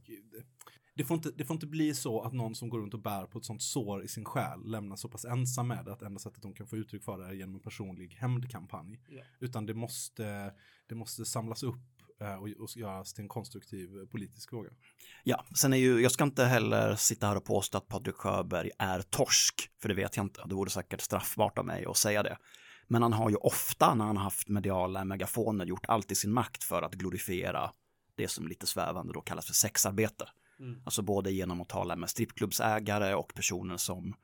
det får, inte, det får inte bli så att någon som går runt och bär på ett sånt sår i sin själ lämnas så pass ensam med det att enda sättet de kan få uttryck för det är genom en personlig hämndkampanj. Yeah. Utan det måste, det måste samlas upp eh, och, och göras till en konstruktiv politisk fråga. Ja, sen är ju, jag ska inte heller sitta här och påstå att Patrik Sjöberg är torsk, för det vet jag inte. Det vore säkert straffbart av mig att säga det. Men han har ju ofta när han haft mediala megafoner gjort allt i sin makt för att glorifiera det som lite svävande då kallas för sexarbete. Mm. Alltså både genom att tala med strippklubbsägare och personer som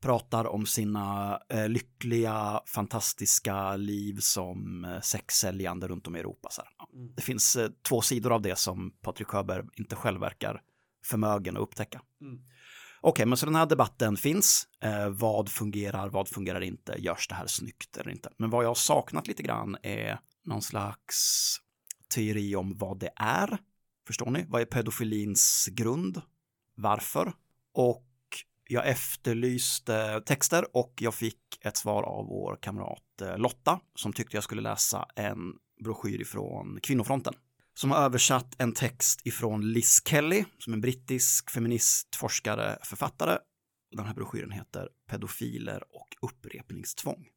pratar om sina eh, lyckliga, fantastiska liv som eh, sexsäljande runt om i Europa. Så mm. Det finns eh, två sidor av det som Patrik Sjöberg inte själv verkar förmögen att upptäcka. Mm. Okej, okay, men så den här debatten finns. Eh, vad fungerar, vad fungerar inte? Görs det här snyggt eller inte? Men vad jag har saknat lite grann är någon slags teori om vad det är Förstår ni? Vad är pedofilins grund? Varför? Och jag efterlyste texter och jag fick ett svar av vår kamrat eh, Lotta som tyckte jag skulle läsa en broschyr ifrån Kvinnofronten som har översatt en text ifrån Liz Kelly som är en brittisk feminist, forskare, författare. Den här broschyren heter Pedofiler och upprepningstvång.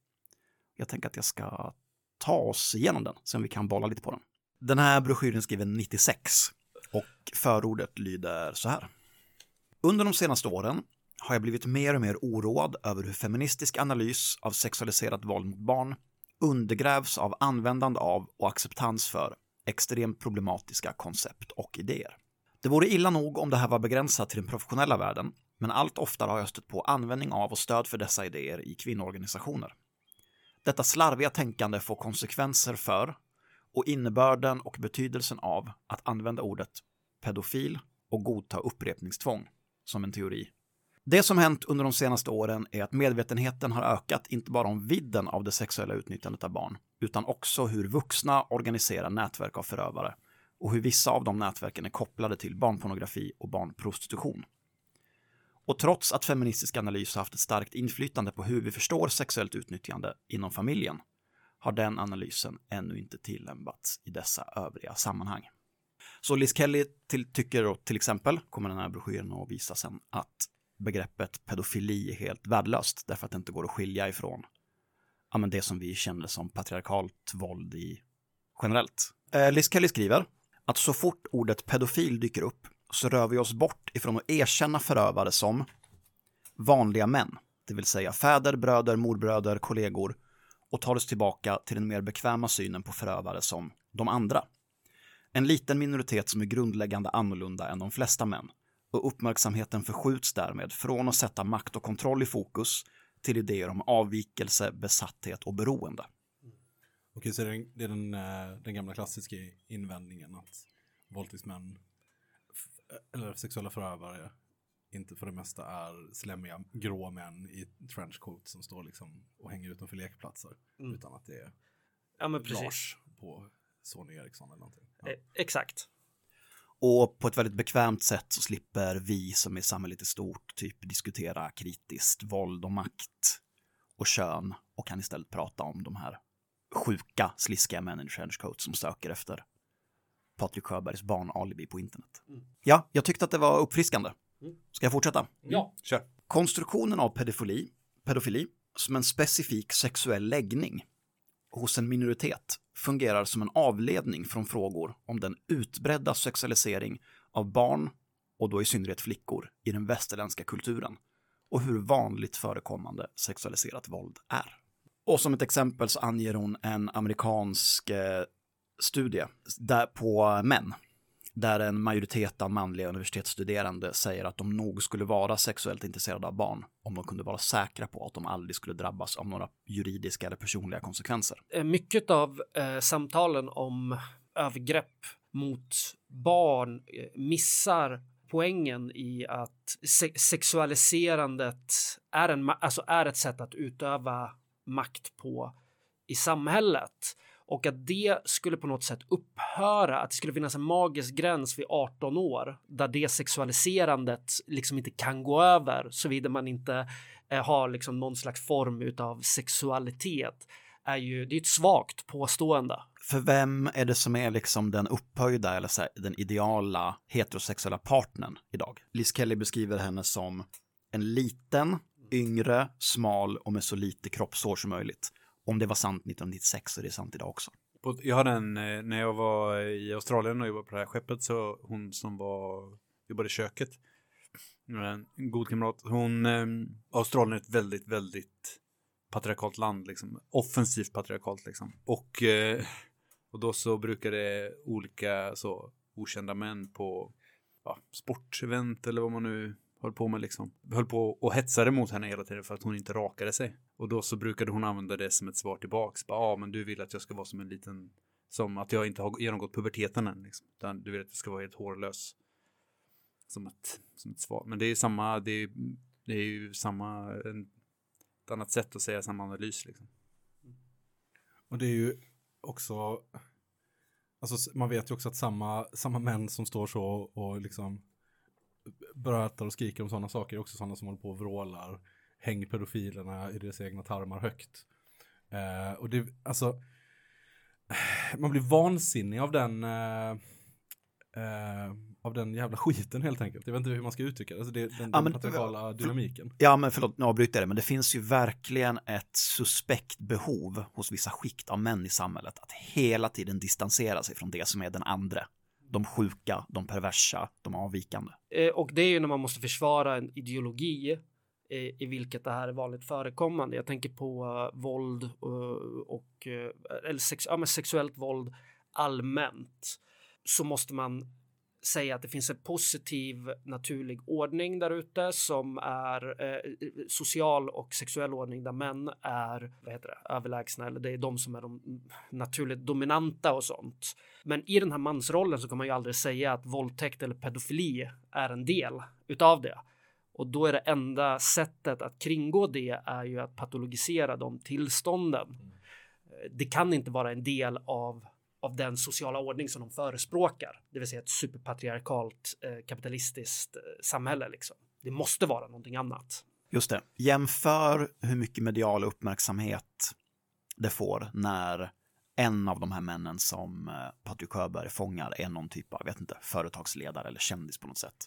Jag tänker att jag ska ta oss igenom den sen vi kan bolla lite på den. Den här broschyren skriver skriven 96 och förordet lyder så här. Under de senaste åren har jag blivit mer och mer oroad över hur feministisk analys av sexualiserat våld mot barn undergrävs av användande av och acceptans för extremt problematiska koncept och idéer. Det vore illa nog om det här var begränsat till den professionella världen, men allt oftare har jag stött på användning av och stöd för dessa idéer i kvinnoorganisationer. Detta slarviga tänkande får konsekvenser för och innebörden och betydelsen av att använda ordet pedofil och godta upprepningstvång som en teori. Det som hänt under de senaste åren är att medvetenheten har ökat inte bara om vidden av det sexuella utnyttjandet av barn, utan också hur vuxna organiserar nätverk av förövare och hur vissa av de nätverken är kopplade till barnpornografi och barnprostitution. Och trots att feministisk analys har haft ett starkt inflytande på hur vi förstår sexuellt utnyttjande inom familjen har den analysen ännu inte tillämpats i dessa övriga sammanhang. Så Liz Kelly till, tycker då, till exempel, kommer den här broschyren att visa sen, att begreppet pedofili är helt värdelöst därför att det inte går att skilja ifrån ja, men det som vi känner som patriarkalt våld i generellt. Eh, Liz Kelly skriver att så fort ordet pedofil dyker upp så rör vi oss bort ifrån att erkänna förövare som vanliga män, det vill säga fäder, bröder, morbröder, kollegor och tar oss tillbaka till den mer bekväma synen på förövare som de andra. En liten minoritet som är grundläggande annorlunda än de flesta män och uppmärksamheten förskjuts därmed från att sätta makt och kontroll i fokus till idéer om avvikelse, besatthet och beroende. Okej, så det är den, eh, den gamla klassiska invändningen att våldtäktsmän f- eller sexuella förövare inte för det mesta är slemmiga grå män i trenchcoat som står liksom och hänger utanför lekplatser. Mm. Utan att det är Ja, men precis. Lars på Sony Ericsson eller någonting. Ja. Eh, Exakt. Och på ett väldigt bekvämt sätt så slipper vi som är samhället i stort typ diskutera kritiskt våld och makt och kön och kan istället prata om de här sjuka, sliskiga männen i trenchcoat som söker efter Patrik Sjöbergs barnalibi på internet. Ja, jag tyckte att det var uppfriskande. Ska jag fortsätta? Ja. Kör. Konstruktionen av pedofili, pedofili som en specifik sexuell läggning hos en minoritet fungerar som en avledning från frågor om den utbredda sexualisering av barn, och då i synnerhet flickor, i den västerländska kulturen och hur vanligt förekommande sexualiserat våld är. Och som ett exempel så anger hon en amerikansk eh, studie där på män där en majoritet av manliga universitetsstuderande säger att de nog skulle vara sexuellt intresserade av barn om de kunde vara säkra på att de aldrig skulle drabbas av några juridiska eller personliga konsekvenser. Eh, mycket av eh, samtalen om övergrepp mot barn eh, missar poängen i att se- sexualiserandet är, en, alltså är ett sätt att utöva makt på i samhället och att det skulle på något sätt upphöra, att det skulle finnas en magisk gräns vid 18 år där det sexualiserandet liksom inte kan gå över såvida man inte eh, har liksom någon slags form utav sexualitet är ju, det är ett svagt påstående. För vem är det som är liksom den upphöjda eller så här, den ideala heterosexuella partnern idag? Liz Kelly beskriver henne som en liten, yngre, smal och med så lite kroppshår som möjligt. Om det var sant 1996 så är det sant idag också. Jag hade en, eh, när jag var i Australien och jobbade på det här skeppet, så hon som var, jobbade i köket, eh, en god kamrat, hon, ehm, Australien är ett väldigt, väldigt patriarkalt land, liksom, offensivt patriarkalt liksom. Och, eh, och då så brukade olika så okända män på ja, sportevent eller vad man nu höll på med liksom. Höll på och hetsade mot henne hela tiden för att hon inte rakade sig. Och då så brukade hon använda det som ett svar tillbaks. Ja, ah, men du vill att jag ska vara som en liten, som att jag inte har genomgått puberteten än liksom. Utan du vill att jag ska vara helt hårlös. Som ett, som ett svar. Men det är ju samma, det är, det är ju samma, en, ett annat sätt att säga samma analys liksom. Och det är ju också, alltså man vet ju också att samma, samma män som står så och liksom brötar och skriker om sådana saker är också sådana som håller på och vrålar, häng pedofilerna i deras egna tarmar högt. Eh, och det, alltså, man blir vansinnig av den, eh, eh, av den jävla skiten helt enkelt. Jag vet inte hur man ska uttrycka det, alltså det den, Ja, den patriarkala dynamiken. Ja, men förlåt, nu avbryter jag det, men det finns ju verkligen ett suspekt behov hos vissa skikt av män i samhället att hela tiden distansera sig från det som är den andra. De sjuka, de perversa, de avvikande. Eh, och det är ju när man måste försvara en ideologi eh, i vilket det här är vanligt förekommande. Jag tänker på uh, våld eh, och eller sex, ja, men sexuellt våld allmänt. Så måste man säga att det finns en positiv naturlig ordning där ute som är eh, social och sexuell ordning där män är vad heter det, överlägsna eller det är de som är de naturligt dominanta och sånt. Men i den här mansrollen så kan man ju aldrig säga att våldtäkt eller pedofili är en del utav det. Och då är det enda sättet att kringgå det är ju att patologisera de tillstånden. Det kan inte vara en del av av den sociala ordning som de förespråkar, det vill säga ett superpatriarkalt eh, kapitalistiskt eh, samhälle. Liksom. Det måste vara någonting annat. Just det. Jämför hur mycket medial uppmärksamhet det får när en av de här männen som eh, Patrik Sjöberg fångar är någon typ av, jag vet inte, företagsledare eller kändis på något sätt.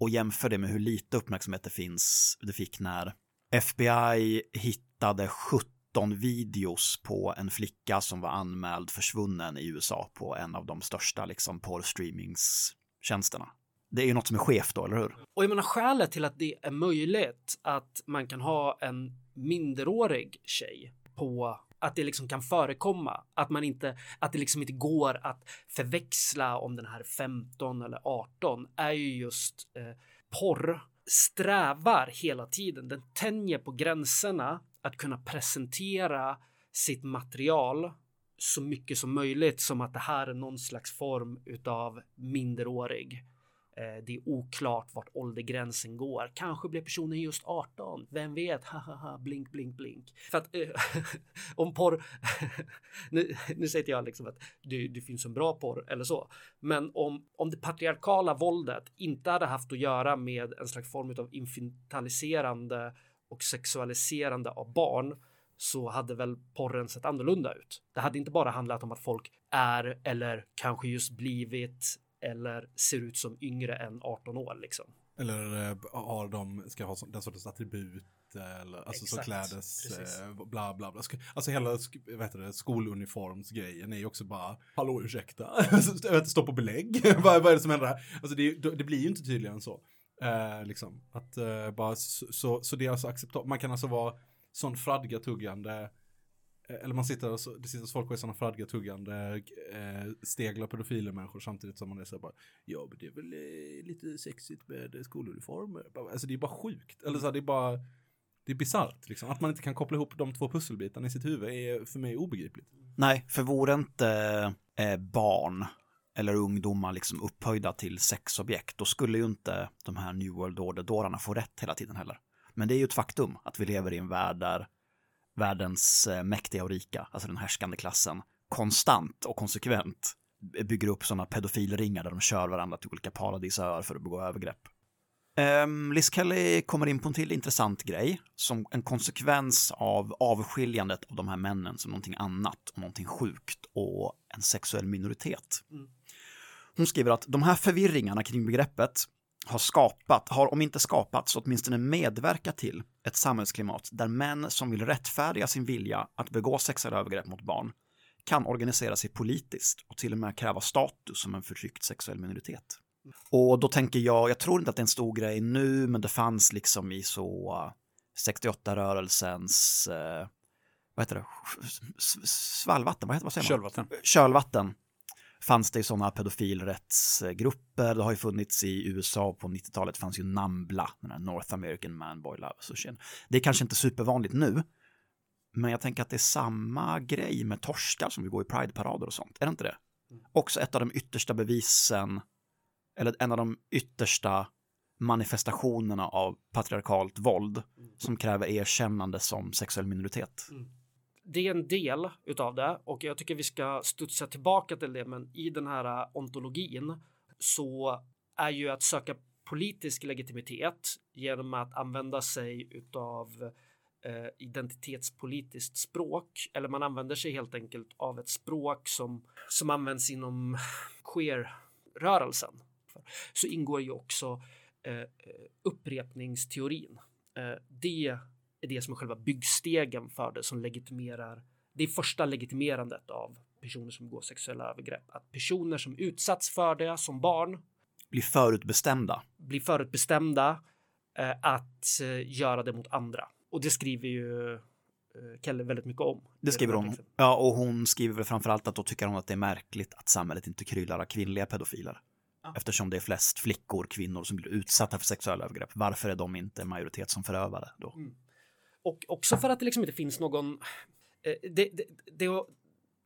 Och jämför det med hur lite uppmärksamhet det finns, det fick när FBI hittade 70 13 videos på en flicka som var anmäld försvunnen i USA på en av de största liksom porrstreamingstjänsterna. Det är ju något som är skevt då, eller hur? Och jag menar skälet till att det är möjligt att man kan ha en minderårig tjej på att det liksom kan förekomma att man inte att det liksom inte går att förväxla om den här 15 eller 18 är ju just eh, porr strävar hela tiden. Den tänjer på gränserna att kunna presentera sitt material så mycket som möjligt som att det här är någon slags form utav minderårig. Eh, Det är oklart vart åldergränsen går. Kanske blir personen just 18. Vem vet? Hahaha, blink, blink, blink. För att eh, om porr. nu, nu säger inte jag liksom att det, det finns en bra porr eller så, men om om det patriarkala våldet inte hade haft att göra med en slags form av infantiliserande och sexualiserande av barn så hade väl porren sett annorlunda ut. Det hade inte bara handlat om att folk är eller kanske just blivit eller ser ut som yngre än 18 år liksom. Eller eh, har de, ska ha den sortens attribut eh, eller alltså så Exakt, klädes, precis. eh, bla bla bla. Alltså hela vad heter det, skoluniformsgrejen är ju också bara, hallå ursäkta, stå på belägg, vad, vad är det som händer här? Alltså det, det blir ju inte tydligare än så. Eh, liksom, att eh, bara, så, så, så det är alltså acceptabelt, man kan alltså vara sån fradga-tuggande eh, eller man sitter och så, det sitter folk och är sådana fradga-tuggande eh, steglar pedofiler människor samtidigt som man är så här bara Ja men det är väl eh, lite sexigt med skoluniformer. Alltså det är bara sjukt. Eller så här, det är bara Det är bisarrt liksom. Att man inte kan koppla ihop de två pusselbitarna i sitt huvud är för mig obegripligt. Nej, för vore inte eh, barn eller ungdomar liksom upphöjda till sexobjekt, då skulle ju inte de här New World Order-dårarna få rätt hela tiden heller. Men det är ju ett faktum att vi lever i en värld där världens eh, mäktiga och rika, alltså den härskande klassen, konstant och konsekvent bygger upp sådana pedofilringar där de kör varandra till olika paradisöar för att begå övergrepp. Um, Liz Kelly kommer in på en till intressant grej som en konsekvens av avskiljandet av de här männen som någonting annat och någonting sjukt och en sexuell minoritet. Mm. Hon skriver att de här förvirringarna kring begreppet har skapat, har om inte skapat så åtminstone medverkat till ett samhällsklimat där män som vill rättfärdiga sin vilja att begå sexuella övergrepp mot barn kan organisera sig politiskt och till och med kräva status som en förtryckt sexuell minoritet. Och då tänker jag, jag tror inte att det är en stor grej nu, men det fanns liksom i så uh, 68-rörelsens, uh, vad heter det, svallvatten, vad, heter, vad säger man? Kölvatten. Kölvatten fanns det ju sådana pedofilrättsgrupper. Det har ju funnits i USA på 90-talet fanns ju NAMBLA, den här North American Man Boy Love Association. Det är kanske inte supervanligt nu, men jag tänker att det är samma grej med torskar som vi går i Pride-parader och sånt. Är det inte det? Också ett av de yttersta bevisen, eller en av de yttersta manifestationerna av patriarkalt våld som kräver erkännande som sexuell minoritet det är en del utav det och jag tycker vi ska studsa tillbaka till det. Men i den här äh, ontologin så är ju att söka politisk legitimitet genom att använda sig utav eh, identitetspolitiskt språk eller man använder sig helt enkelt av ett språk som som används inom queer-rörelsen. Så ingår ju också eh, upprepningsteorin. Eh, det är det som är själva byggstegen för det som legitimerar. Det är första legitimerandet av personer som begår sexuella övergrepp. Att personer som utsatts för det som barn Blir förutbestämda. blir förutbestämda eh, att eh, göra det mot andra. Och det skriver ju eh, Kelle väldigt mycket om. Det skriver hon. Ja, och hon skriver väl framförallt att då tycker hon att det är märkligt att samhället inte kryllar av kvinnliga pedofiler. Eftersom det är flest flickor, kvinnor som blir utsatta för sexuella övergrepp. Varför är de inte majoritet som förövare då? Och också för att det liksom inte finns någon... Eh, det, det, det,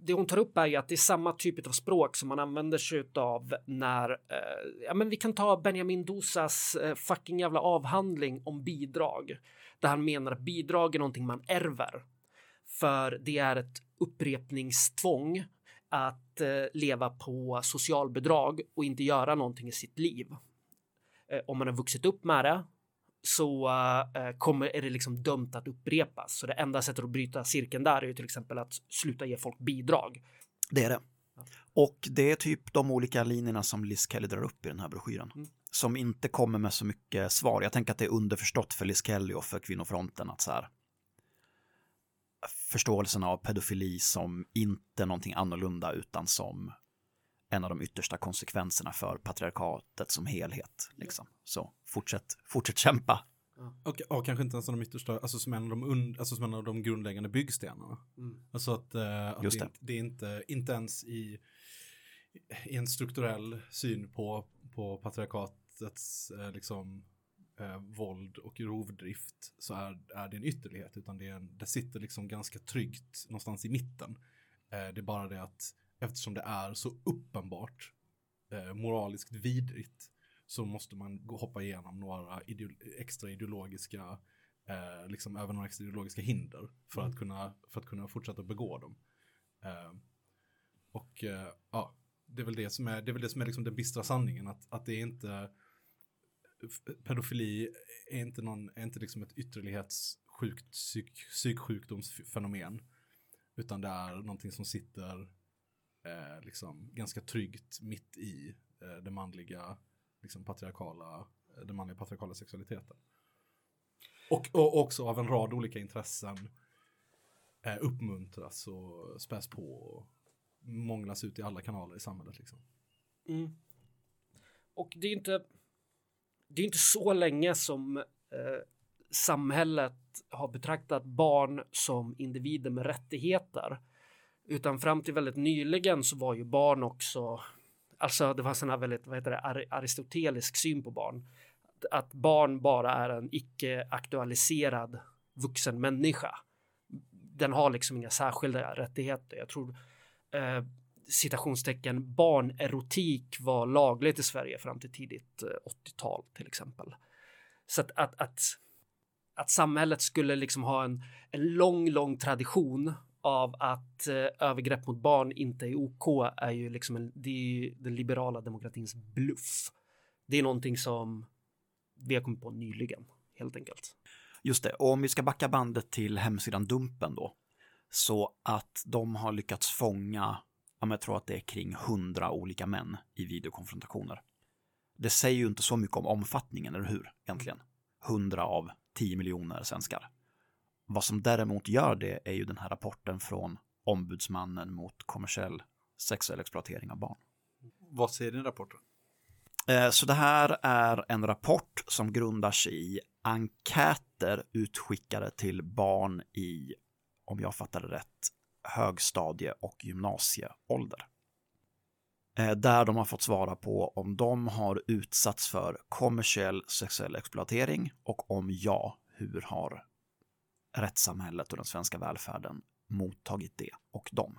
det hon tar upp är ju att det är samma typ av språk som man använder sig av när... Eh, ja, men vi kan ta Benjamin Dosas eh, fucking jävla avhandling om bidrag. Där han menar att bidrag är någonting man ärver. För det är ett upprepningstvång att eh, leva på socialbidrag och inte göra någonting i sitt liv. Eh, om man har vuxit upp med det så eh, kommer, är det liksom dömt att upprepas. Så det enda sättet att bryta cirkeln där är ju till exempel att sluta ge folk bidrag. Det är det. Och det är typ de olika linjerna som Liz Kelly drar upp i den här broschyren. Mm. Som inte kommer med så mycket svar. Jag tänker att det är underförstått för Liz Kelly och för kvinnofronten att så här förståelsen av pedofili som inte någonting annorlunda utan som en av de yttersta konsekvenserna för patriarkatet som helhet. Liksom. Så fortsätt, fortsätt kämpa. Och, och kanske inte ens de yttersta, alltså som en av de, und, alltså som en av de grundläggande byggstenarna. Mm. Alltså att, eh, att Just det, det. det är inte, inte ens i, i en strukturell syn på, på patriarkatets eh, liksom eh, våld och rovdrift så är, är det en ytterlighet utan det, är en, det sitter liksom ganska tryggt någonstans i mitten. Eh, det är bara det att eftersom det är så uppenbart eh, moraliskt vidrigt så måste man hoppa igenom några ideo, extra ideologiska eh, liksom över några extra ideologiska hinder för, att, kunna, för att kunna fortsätta begå dem. Eh, och ja, det är väl det som är, det är, väl det som är liksom den bistra sanningen, att, att det är inte pedofili är inte, någon, är inte liksom ett ytterlighetssjukt psyk, psyksjukdomsfenomen, utan det är någonting som sitter eh, liksom ganska tryggt mitt i eh, det manliga liksom patriarkala, eh, den manliga patriarkala sexualiteten. Och, och också av en rad olika intressen eh, uppmuntras och späs på och månglas ut i alla kanaler i samhället. Liksom. Mm. Och det är inte. Det är inte så länge som eh, samhället har betraktat barn som individer med rättigheter. Utan fram till väldigt nyligen så var ju barn också, alltså det var sån här väldigt, vad heter det, aristotelisk syn på barn. Att barn bara är en icke aktualiserad vuxen människa. Den har liksom inga särskilda rättigheter. Jag tror eh, citationstecken barnerotik var lagligt i Sverige fram till tidigt eh, 80-tal till exempel. Så att, att, att, att samhället skulle liksom ha en, en lång, lång tradition av att eh, övergrepp mot barn inte är OK är ju liksom en, det är ju den liberala demokratins bluff. Det är någonting som vi har kommit på nyligen helt enkelt. Just det, och om vi ska backa bandet till hemsidan Dumpen då, så att de har lyckats fånga, ja, men jag tror att det är kring hundra olika män i videokonfrontationer. Det säger ju inte så mycket om omfattningen, eller hur? Egentligen. Hundra av 10 miljoner svenskar. Vad som däremot gör det är ju den här rapporten från ombudsmannen mot kommersiell sexuell exploatering av barn. Vad säger den rapporten? Eh, Så det här är en rapport som grundar sig i enkäter utskickade till barn i, om jag fattar det rätt, högstadie och gymnasieålder. Eh, Där de har fått svara på om de har utsatts för kommersiell sexuell exploatering och om ja, hur har rättssamhället och den svenska välfärden mottagit det och dem.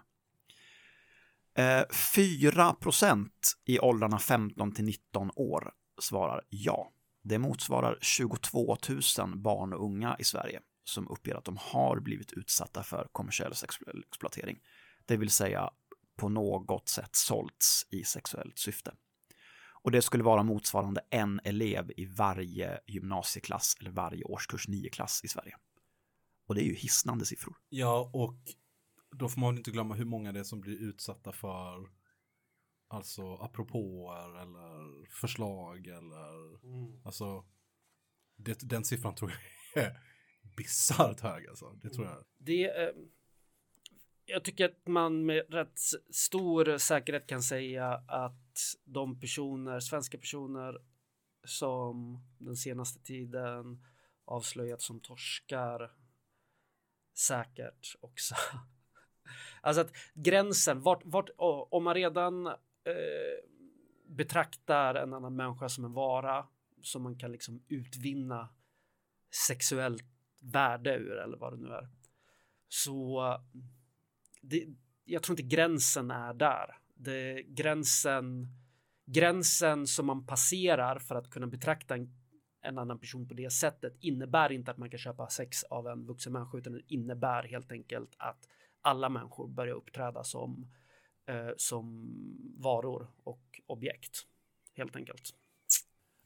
Eh, 4% i åldrarna 15 till 19 år svarar ja. Det motsvarar 22 000 barn och unga i Sverige som uppger att de har blivit utsatta för kommersiell sexuell exploatering. Det vill säga på något sätt sålts i sexuellt syfte. Och det skulle vara motsvarande en elev i varje gymnasieklass eller varje årskurs 9-klass i Sverige. Och det är ju hisnande siffror. Ja, och då får man inte glömma hur många det är som blir utsatta för alltså apropåer eller förslag eller alltså det, den siffran tror jag är bisarrt hög alltså. Det tror jag. Det, eh, jag tycker att man med rätt stor säkerhet kan säga att de personer, svenska personer som den senaste tiden avslöjats som torskar säkert också. Alltså att gränsen, vart, vart, om man redan eh, betraktar en annan människa som en vara som man kan liksom utvinna sexuellt värde ur eller vad det nu är. Så det, jag tror inte gränsen är där. Det, gränsen, gränsen som man passerar för att kunna betrakta en, en annan person på det sättet innebär inte att man kan köpa sex av en vuxen människa utan det innebär helt enkelt att alla människor börjar uppträda som, eh, som varor och objekt. Helt enkelt.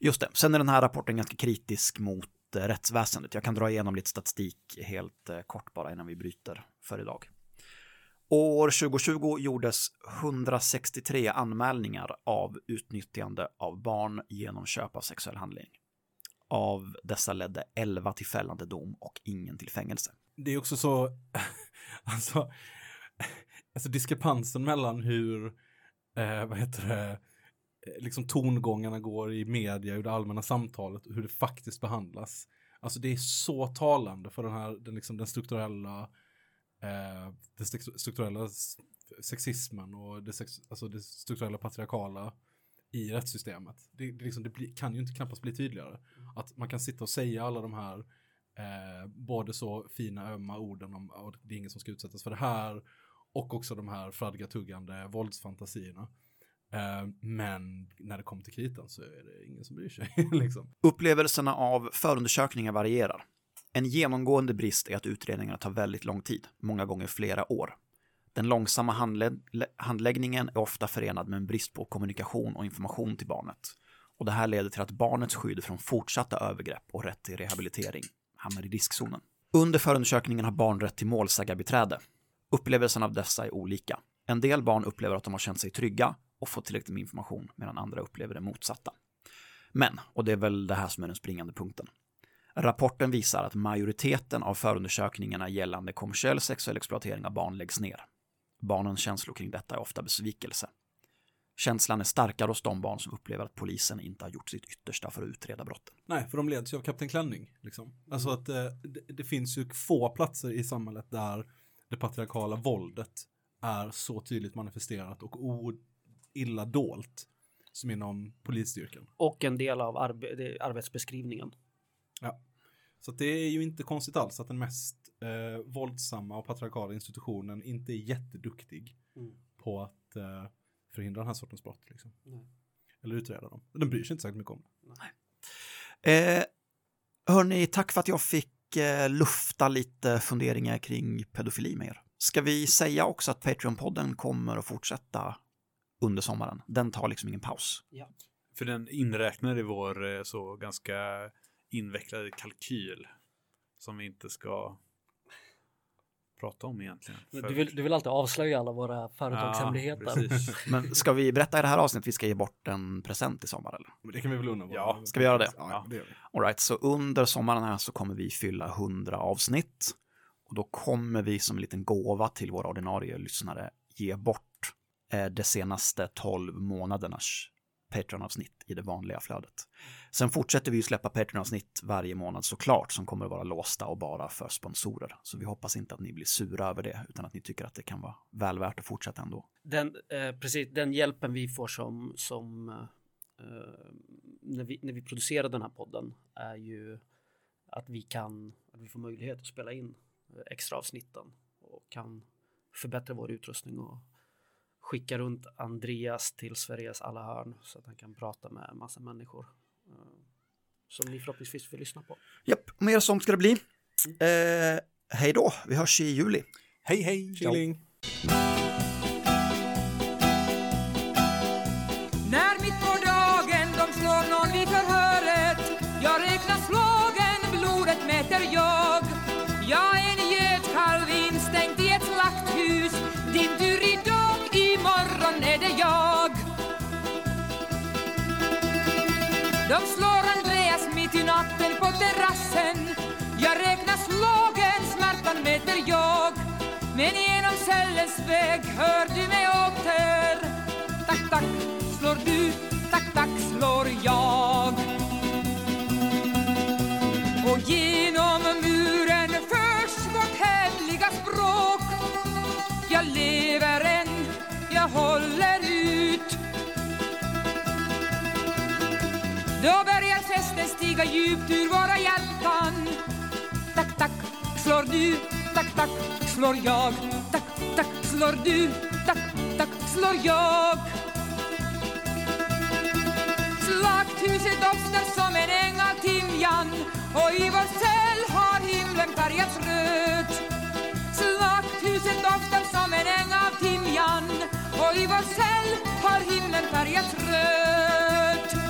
Just det. Sen är den här rapporten ganska kritisk mot eh, rättsväsendet. Jag kan dra igenom lite statistik helt eh, kort bara innan vi bryter för idag. År 2020 gjordes 163 anmälningar av utnyttjande av barn genom köp av sexuell handling. Av dessa ledde 11 till fällande dom och ingen till fängelse. Det är också så, alltså, alltså diskrepansen mellan hur eh, vad heter det, eh, liksom tongångarna går i media, i det allmänna samtalet och hur det faktiskt behandlas. Alltså det är så talande för den här, den, liksom, den strukturella, eh, den strukturella sexismen och det, sex, alltså det strukturella patriarkala i rättssystemet. Det, det, liksom, det blir, kan ju inte knappast bli tydligare. Att man kan sitta och säga alla de här eh, både så fina ömma orden om att det är ingen som ska utsättas för det här och också de här fradgatuggande våldsfantasierna. Eh, men när det kommer till kritan så är det ingen som bryr sig. liksom. Upplevelserna av förundersökningar varierar. En genomgående brist är att utredningarna tar väldigt lång tid, många gånger flera år. Den långsamma handlä- handläggningen är ofta förenad med en brist på kommunikation och information till barnet. Och det här leder till att barnets skydd från fortsatta övergrepp och rätt till rehabilitering hamnar i riskzonen. Under förundersökningen har barn rätt till målsägarbiträde. Upplevelsen av dessa är olika. En del barn upplever att de har känt sig trygga och fått tillräckligt med information medan andra upplever det motsatta. Men, och det är väl det här som är den springande punkten, rapporten visar att majoriteten av förundersökningarna gällande kommersiell sexuell exploatering av barn läggs ner. Barnens känslor kring detta är ofta besvikelse. Känslan är starkare hos de barn som upplever att polisen inte har gjort sitt yttersta för att utreda brotten. Nej, för de leds ju av Kapten Klänning. Liksom. Alltså att eh, det, det finns ju få platser i samhället där det patriarkala våldet är så tydligt manifesterat och o, illa dolt som inom polisstyrkan. Och en del av arbe arbetsbeskrivningen. Så att det är ju inte konstigt alls att den mest eh, våldsamma och patriarkala institutionen inte är jätteduktig Mm. på att eh, förhindra den här sortens brott. Liksom. Nej. Eller utreda dem. Den bryr sig inte särskilt mycket om det. Eh, hörni, tack för att jag fick eh, lufta lite funderingar kring pedofili med er. Ska vi säga också att Patreon-podden kommer att fortsätta under sommaren? Den tar liksom ingen paus. För den inräknar i vår eh, så ganska invecklade kalkyl som vi inte ska prata om egentligen. Du vill, du vill alltid avslöja alla våra företagshemligheter. Ja, precis. Men ska vi berätta i det här avsnittet att vi ska ge bort en present i sommar? Eller? Men det kan vi väl unna våra- Ja, ska vi göra det? Ja. det gör vi. All right, så under sommaren här så kommer vi fylla 100 avsnitt. Och då kommer vi som en liten gåva till våra ordinarie lyssnare ge bort eh, de senaste 12 månadernas Patreon-avsnitt i det vanliga flödet. Sen fortsätter vi ju släppa Patreon-avsnitt varje månad såklart som kommer att vara låsta och bara för sponsorer. Så vi hoppas inte att ni blir sura över det utan att ni tycker att det kan vara väl värt att fortsätta ändå. Den, eh, precis, den hjälpen vi får som, som eh, när, vi, när vi producerar den här podden är ju att vi kan, att vi får möjlighet att spela in eh, extra avsnitten och kan förbättra vår utrustning och skicka runt Andreas till Sveriges alla hörn så att han kan prata med massa människor eh, som ni förhoppningsvis vill lyssna på. Japp, mer sånt ska det bli. Eh, hej då, vi hörs i juli. Hej hej! Chilling! Smärtan jag. Men genom cellens väg hör du mig åter. Tack, tack, slår du, tack, tack, slår jag. Och genom muren förs vårt hemliga språk. Jag lever än, jag håller ut. Då börjar festen stiga djupt ur våra hjärtan. Tack, tack, slår du, tack, tack, slår jag. Tack, tack, slår du, tack, tack, slår jag. Slakthuset doftar som en äng av timjan och i vår cell har himlen färgats röd. Slakthuset doftar som en äng av timjan och i vår cell har himlen färgats röd.